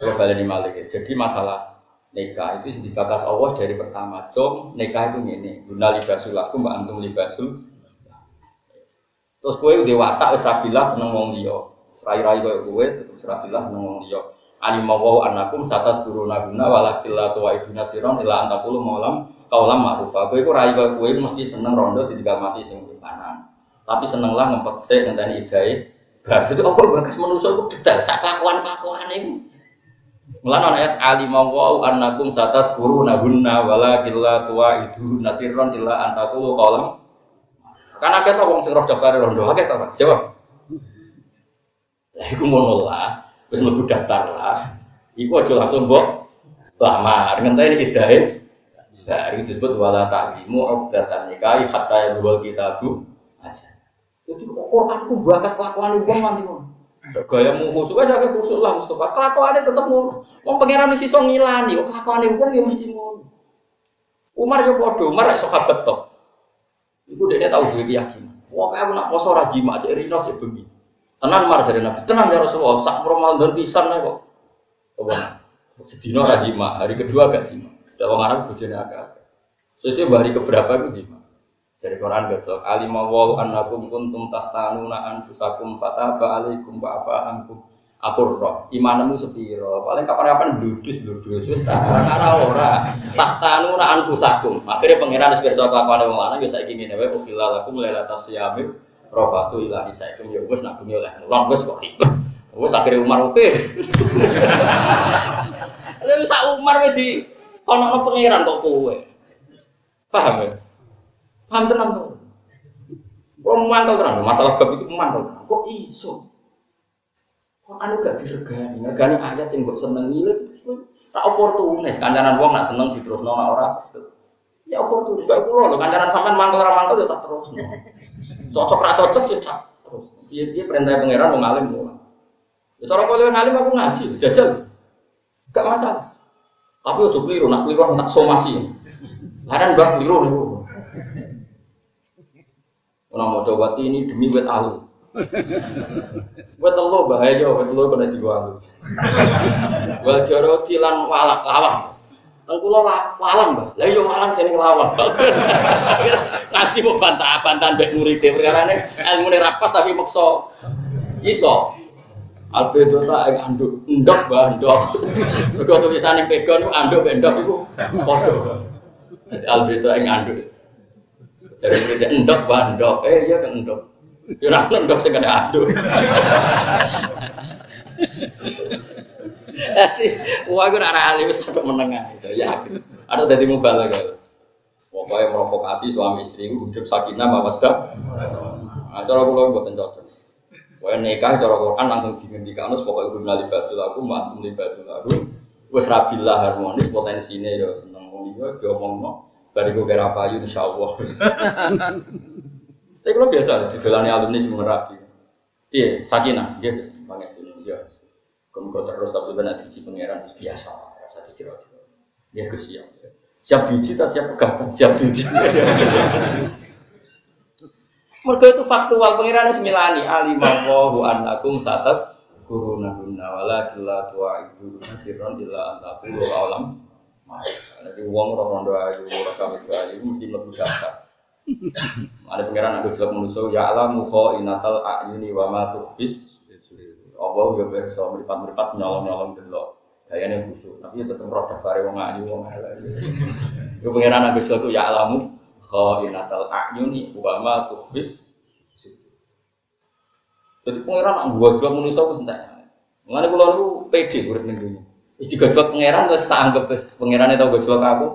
[SPEAKER 1] Kalau balik malik ya. Jadi masalah nikah itu dibakas Allah dari pertama. Com nikah itu ini. Guna libasul aku mbak antum libasul. Terus kue udah watak wis seneng wong liya. Serai-rai koyo kowe terus rabilah seneng wong liya. Alimah wa anakum satat guru naguna walakil la tuwa iduna siron ila antakulu maulam kaulam ma'rufa. Kowe ku rai koyo kowe mesti seneng rondo ditinggal mati sing kanan. Tapi seneng lah ngempet sik ngenteni idai. Bar itu apa bakas manusa iku detail sak kelakuan-kelakuan iku. Mulan ayat alimah wa anakum satat guru naguna walakil la tuwa iduna siron ila antakulu kaulam Karena kita wong sing roh daftar rondo, akeh ta, Pak? Jawab. Lah iku lah, wis mlebu daftar lah. Iku aja langsung mbok lamar, ngenteni idahe. Dari disebut wala ta'zimu uqdatan nikahi hatta yadhul kitabu aja. Jadi Quran ku bakas kelakuan wong nanti ngono. Gayamu khusuk wis akeh khusuk lah Mustafa. Kelakuane tetep ngono. Wong pangeran mesti iso ngilani, kok kelakuane wong ya mesti ngono. Umar yo padha, Umar rek sahabat. Iku dia tahu duit keyakinan. Wah kayak aku nak poso rajima cek rino cek bengi. Tenan mar jadi nabi. Tenan ya Rasulullah. Sak Ramadan pisan nih kok. Sedino rajima. Hari kedua gak jima. Orang Arab bujane agak. Sesuai hari keberapa itu jima. Dari Quran besok. Alimah wa annakum kuntum tahtanuna anfusakum fataba alaikum wa'afa ankum. Aku roh, imanmu sepiro. Paling kapan-kapan bludus bludus wis tak ora ora. Tahtanuna anfusakum. Akhirnya pangeran wis pirsa kelakuan wong lanang ya saiki ngene wae ukhilla lakum lailatas siyami rafathu ila nisaikum ya wis nak bengi oleh kelon wis kok ribet. Wis akhirnya Umar oke. Tapi sak Umar di kono pangeran kok kowe. Paham ya? Paham tenan to? Wong mantel tenan, masalah bab itu mantel. Kok iso? Quran gak diregani, regani ayat sing mbok senengi lho tak oportunis. Kancanan wong nak seneng diterusno ora. Ya oportunis. Kayak kula lho kancanan sampean mangkel ora mangkel ya tak terusno. Cocok ra cocok ya tak terus. Piye-piye perintah pangeran wong alim yo. Ya cara kowe ngalim aku ngaji, jajal. Gak masalah. Tapi ojo keliru, nak keliru nak somasi. Laran bah keliru niku. Ora mau coba ini demi wet alu. Buat telo bahaya, buat telo kena diwalu. Wal jaro tilan walak lawang. Teng kula walang, Mbah. Lah iya walang sing lawang. Ngaji mau bantah-bantahan mbek murid e perkarane ilmune rapas tapi meksa iso. Albedo tak ing anduk ndok Mbah ndok. Mergo tulisane pegon iku anduk mbek ndok iku padha. Albedo ing anduk. Jare murid ndok Mbah ndok. Eh iya kan ndok. Ya ora ndok sing kada aduk. Wah, gue nara alim sampai menengah itu ya. Ada tadi mubalak ya. Pokoknya provokasi suami istri hidup sakinah mawaddah. Nah, cara kulo buat cocok. Pokoknya nikah cara Quran langsung dihentikan terus pokoknya guna libasul aku, mantum libasul aku. Wes rabilah harmonis potensinya ya seneng iki wis diomongno. Bariku kira payu insyaallah. Tapi kalau biasa, di jalan alumni semua rapi. Iya, sakinah, dia biasa, panges dulu, dia. Kemudian terus tapi sebenarnya diuji pangeran itu biasa, rasa diciro-ciro. Dia kesiap. Siap diuji, tak siap pegatan, siap diuji. Mereka itu faktual pangeran semilani alimawahu anakum satat kuruna guna wala kila tua ibu nasiron illa antaku alam. Jadi uang rondo ayu, orang kami ayu mesti lebih daftar. Ada pengiran aku jelek manusia ya alam muho inatal ayuni wa ma. Allah ya berso meripat-meripat nyolong-nyolong delok. Gayane khusyuk, tapi ya tetep roh daftare wong ayu wong elek. Yo pengiran aku jelek ya alamu kho inatal ayuni wa ma tukhfis. Jadi pengiran aku jelek manusia wis entek. Mengenai kula niku pede urip ning dunya. Wis digojlok pengiran wis tak anggap wis pengiran tau gojlok aku.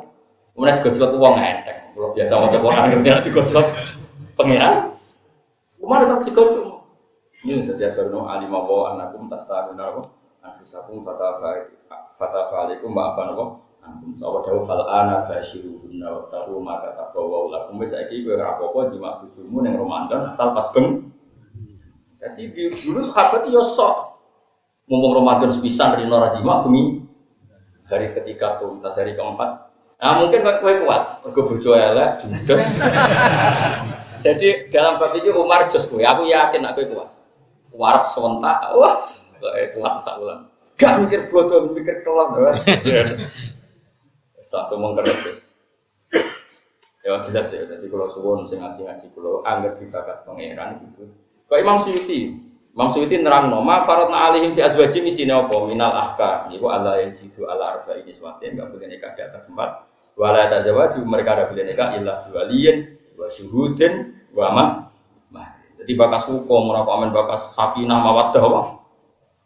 [SPEAKER 1] Kemudian digojlok wong enteng. Kalau biasa mau orang ngerti nanti gojlok pangeran. Ke mana tak digojlok? Ini jadi asbarno alimah wa anakum tastaruna apa? Anfusakum fatafa fatafa alaikum ma'afan apa? Antum sawa dawu fal ana basyiruhunna wa tahu maka tabawa lakum wis saiki kowe apa-apa jima bojomu ning Ramadan asal pas beng. Jadi di, dulu sahabat yo sok mumpung Ramadan sepisan rino rajima bengi hari ketiga tuntas hari keempat Nah mungkin kowe kuat, mergo bojo elek, judes. Jadi dalam bab ini Umar jos kowe, aku yakin aku kuat. Warap sewentak, was, kowe kuat sak wulan. Gak mikir bodoh, mikir kelak. Langsung mengkerut guys. Ya jelas ya, jadi kalau suwon sing ngaji-ngaji kalau anggar dibakas pangeran gitu. Kok Imam Suyuti, Imam Suyuti nerang no, ma faradna alihim fi azwaji misine apa minal ahkam. Iku Allah yang situ ala arba ini suatin, enggak boleh nikah di atas empat. Wala tazawaju mereka ada boleh nikah ilah waliyin wa syuhudin wa ma. Jadi bakas hukum, ora amin bakas sakinah mawaddah wah.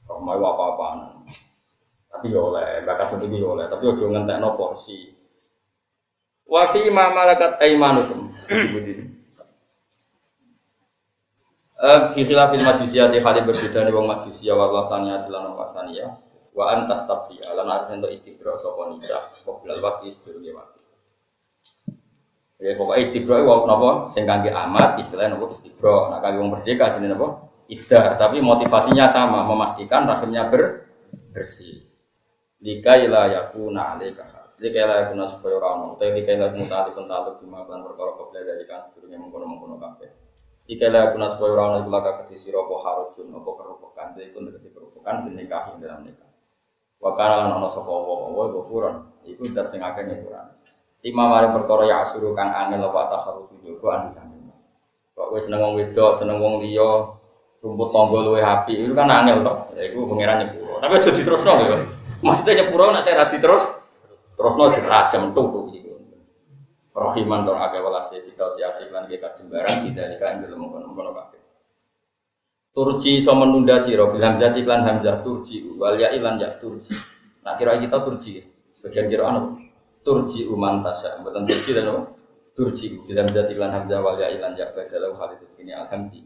[SPEAKER 1] Rahmah apa-apaan. Tapi ya oleh, bakas itu ya oleh, tapi ojo ngentekno porsi. Wa fi ma malakat aimanukum. Eh fi khilafil majusiyati hal berbeda nih wong majusia wa wasania lan wasania wa antas tabri lan arep entuk istibra sapa nisa waqti sedurunge waqti. Ya pokoknya istibra itu napa sing kangge amat istilahnya napa istibra. Nah kangge wong merdeka jenenge napa? Iddah, tapi motivasinya sama, memastikan rahimnya ber bersih. Likai la yakuna alaika Jadi kayak lagi guna supaya orang orang, tapi kau belajar dari kan sedurungnya mengkono mengkono kafe. Jika lagi guna supaya orang orang itu laga ketisi robo harujun, jadi pun terkesi kerobokan, sini nikahin dalam nikah. Wakana lan ono sapa apa wa gofuran, iku. Lima mari perkara ya asuru kang angel apa takharufu jogo anu samping. Kok wis seneng wong wedok, seneng wong liya, rumput tangga luwe api, itu kan angel to. Ya iku pangeran nyepuro. Tapi aja diterusno ya. Maksudnya nyepuro nek saya ra terus Terus no dirajam tuh itu. Rohiman dong agak walasi kita siap iklan kita jembaran tidak dikain belum mengkono mengkono kakek. Turji so menunda siro bilang jadi iklan hamzah turji wal ya ilan ya turji. Nah kira kita turji sebagian kira anu turji uman tasya bukan turji dan apa? Turji bilang jadi iklan hamzah wal ya ilan ya badalau itu ini alhamzi.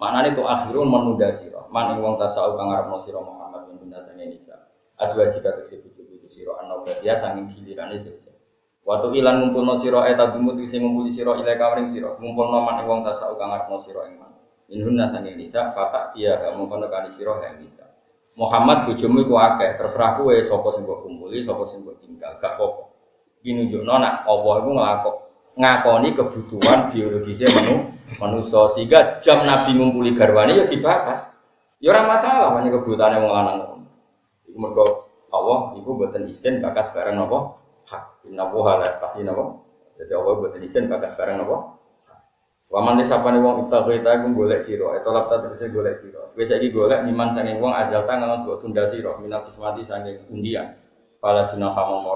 [SPEAKER 1] Maknanya itu akhirun menunda siro. Man ing wong tasawuf kang siro Muhammad bin bunda sange nisa. Aswajika tegese bojo-bojo sira ana badia saking gilirane sira. Waktu ilan ngumpulno sira eta dumut sing ngumpuli sira ile kawring sira. Ngumpulno man wong tasau kang ngarepno sira ing man. Inhunna saking nisa fatak dia gak mungkono kali sira ing nisa. Muhammad bojomu iku akeh, terserah kowe sapa sing kumpuli, sapa sing tinggal, gak apa-apa. Iki nunjukno nak apa iku nglakok ngakoni kebutuhan biologisnya manu manusia sehingga jam Nabi ngumpuli garwane ya dibakas. Ya ora masalah hanya kebutuhannya wong lanang. Iku mergo Allah iku mboten isin bakas barang napa? Hak. Inna la? Jadi Allah mboten isin bakas barang napa? Wa man disapane wong ibtaghaita iku golek sira, lapta tegese golek sira. Wis saiki golek niman saking wong azal tangan mbok tunda sira minal kismati saking undian. Fala junaha mongko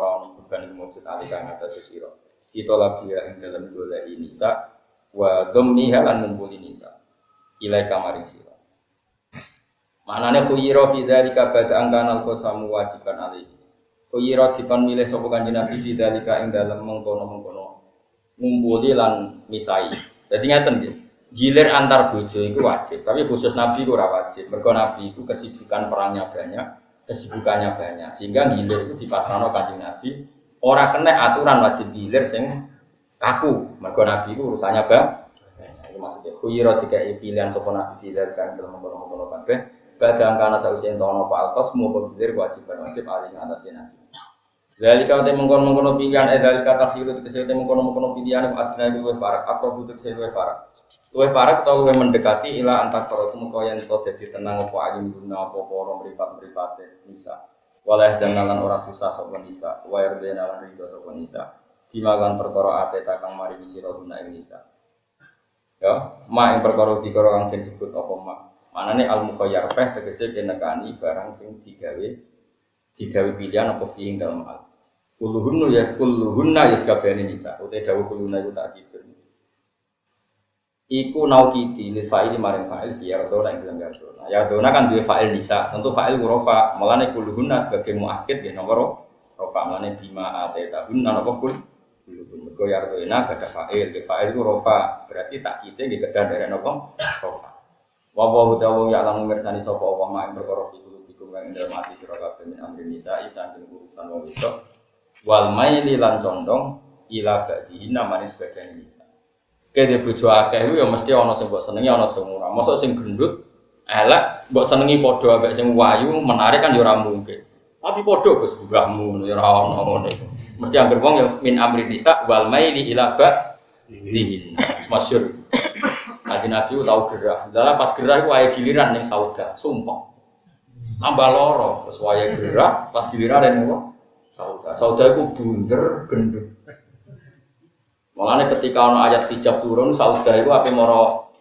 [SPEAKER 1] beban ing mujud ali kang atas sira. Kita lagi ing dalam golek nisa wa dhammiha lan ngumpuli nisa. Ilai kamaring sira. Manane khuyira fi dzalika bada angkana qasamu wajiban alaihi. Khuyira dikon milih sapa kanjeng Nabi fi dzalika ing dalem mengkono-mengkono ngumpuli lan misai. Dadi ngaten nggih. Gilir antar bojo itu wajib, tapi khusus Nabi itu wajib. Mergo Nabi itu kesibukan perangnya banyak, kesibukannya banyak. Sehingga gilir itu dipasrahno kanjeng Nabi ora kena aturan wajib gilir sing kaku. Mergo Nabi itu urusannya bang. Itu maksudnya khuyira dikai pilihan sapa Nabi fi dzalika ing dalem mengkono-mengkono kabeh Badang karena sausi entono pak alkos mau berpikir kewajiban wajib alih atas nabi. Dari kau temu mengkono mengkono pilihan, eh dari kata khiru tegese temu mengkono mengkono pilihan, adna luwih parak, apa butuh tegese luwih parak. Luwih parak atau luwih mendekati ila antar karo temu kau yang to jadi tenang apa ayun guna apa porong meripat meripat nisa. Walah jangalan ora susah sopo nisa, wair denalan rido sopo nisa. Dimakan perkara ate takang mari sira guna ing nisa. Ya, mak ing perkara dikara kang disebut apa mak. Mana nih al mukhayyar feh tegese kenekani barang sing digawe digawe pilihan apa dalam hal. Kuluhunnu ya kuluhunna ya sekabehane nisa. Ute dawuh kuluna iku tak. Iku naukiti li fa'ili maring fa'il fi yardona ing dalam yardona. Yardona kan duwe fa'il nisa. Tentu fa'il rofa. Mulane kuluhunna sebagai muakkid ya nomor rofa. Mulane bima ateta hunna napa kul Mergo yardona gak ada fa'il. Fa'il itu rofa. Berarti tak kita nggih kedan dari napa rofa. Wa wa utawa ya lamun mirsani sapa Allah mak ing perkara fi kulubikum kang ing dalem ati sira kabeh min nisa urusan wong wal maili lan condong ila ba'dihi namane sebagian nisa. Kene bojo akeh ya mesti ana sing mbok senengi ana sing ora. Mosok sing gendut elek mbok senengi padha ambek sing wayu menarik kan ya ora mungkin. Tapi padha Gus mbahmu ya ora ono ngene. Mesti anggere wong ya min amri nisa wal maili ila ba'dihi. Masyhur. Kaji Nabi tahu gerah. Dalam pas gerah itu ayat giliran yang sauda, sumpah. tambah loro terus gerak pas giliran apa sauda sauda itu bunder gendut Makanya ketika ono ayat hijab turun, sauda itu apa moro.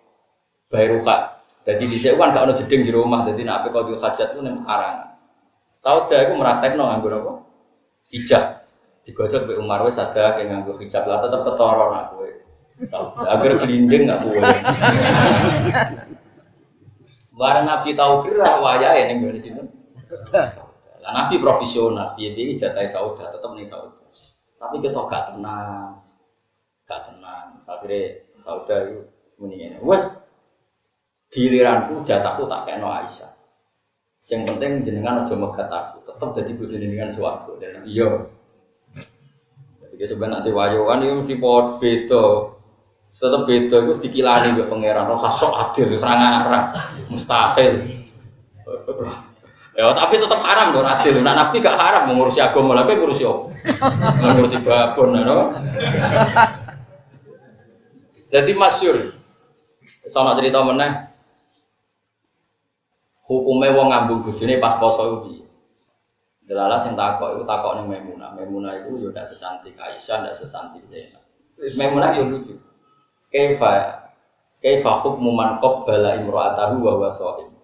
[SPEAKER 1] Jadi di sini kan gak ono jeding di rumah, jadi apa kalau hajat itu neng karang. Sauda itu meratek no nganggur apa? Hijab. Digojok be Umar wes ada kayak nganggur hijab lah tetap ketoro nak gue. Sauda agar gelinding nggak gue. Barang Nabi tahu kira waya ini gue di situ. Lah Nabi profesional, dia dia jatai sauda tetap nih sauda. Tapi kita gak tenang gak tenang. Akhirnya sauda itu mendingan. Wes giliranku jatahku tak no Aisyah. Yang penting jenengan aja megat aku, tetap jadi bodoh dengan suatu. Dan iya. Jadi sebenarnya nanti wajuan itu mesti pot beda. Tetap beda itu dikilani ke pangeran. Rasa sok adil, serang arah, mustahil. Ya, tapi tetap haram dong adil. Nah, Nabi gak haram mengurusi agama, tapi ngurusi apa? Mengurusi babon, no? Jadi masyur. Sono cerita meneh. Hukumnya wong ngambung bojone pas poso iku piye? Delala sing takok iku takok ning Maimunah. Maimunah iku yo ndak secantik Aisyah, ndak sesantik Zainab. Maimunah yo lucu. Kaifa kaifa hukmu man qabbala imra'atahu wa huwa.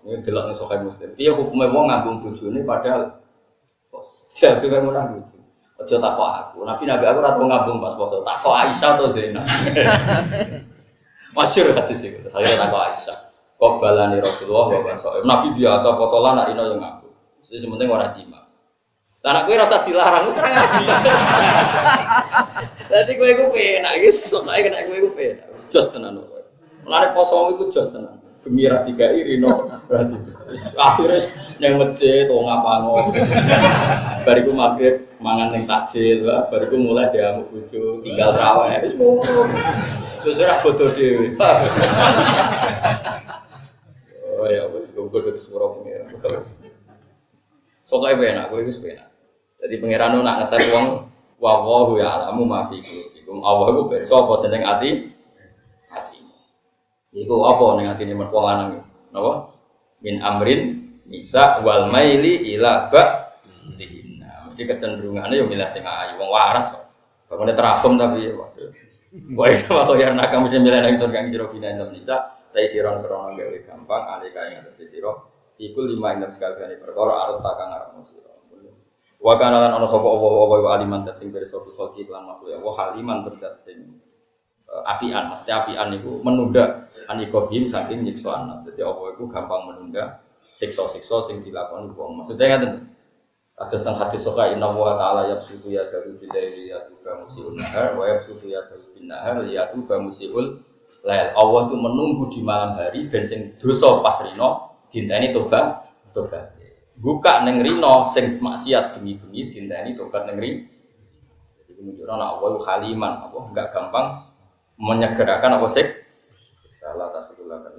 [SPEAKER 1] Ini delok ning Sahih Muslim. Piye hukumnya wong ngambung bojone padahal poso. Jadi Maimunah lucu. Ojo aku. Nabi Nabi aku ora tau ngambung pas poso. Takok Aisyah atau Zainab. Masyur hadis itu. Saya takok Aisyah. Kok balani Rasulullah wa baso. Nabi biasa poso lan narino yang ngambung. Jadi sementing ora jima. Lah anak kowe rasa dilarang wis ora ngaji. Dadi kowe iku penak iki sok ae kena kowe iku penak. Jos tenan kowe. Mulane poso iku jos tenan. Gembira tiga irino berarti. Wis akhire ning masjid wong ngapango. Bariku maghrib mangan ning takjil, wah, bariku mulai diamuk bojo, tinggal raweh wis ngono. Sesuk ora bodoh dhewe. Oh ya wis gue dari suara pengiran. Soalnya enak, gue wis enak. Jadi pengiran nak ngetes uang, wawahu ya alamu maafi ikum. Allah gue berso apa seneng hati, hati. Iku apa neng hati ini merkuang lanang Napa? Min amrin bisa wal maili ila ba dihina. Mesti kecenderungannya yang milah sing ayu, wong waras. Bangunnya terahum tapi waduh. Boleh kalau ya nakam mesti milih nang surga yang jero fina dalam nisa. Tapi siron krono gawe gampang, alika yang atas siro. Fikul lima enam sekali kali perkara arut takang arep siro. Wa kana lan ana sapa apa-apa aliman dat sing sapa salki lan makhluk ya wa haliman terdat sing eh, apian mesti apian niku menunda anikobim saking nyiksa anas. Dadi apa iku gampang menunda siksa-siksa sing dilakoni wong. Maksudnya ngaten. Atas tentang hadis soka inna wa ta'ala yabsutu ya daru bilaili yatuba musiul nahar wa yabsutu ya daru bin nahar yatuba musiul lail. Allah itu menunggu di malam hari dan sing dosa pas rino dinteni tobat tobat. Buka neng rino sing maksiat bengi-bengi dinteni tobat neng rino. Jadi menunjukkan Allah itu haliman, apa enggak gampang menyegerakan apa sik siksa la tasudullah kan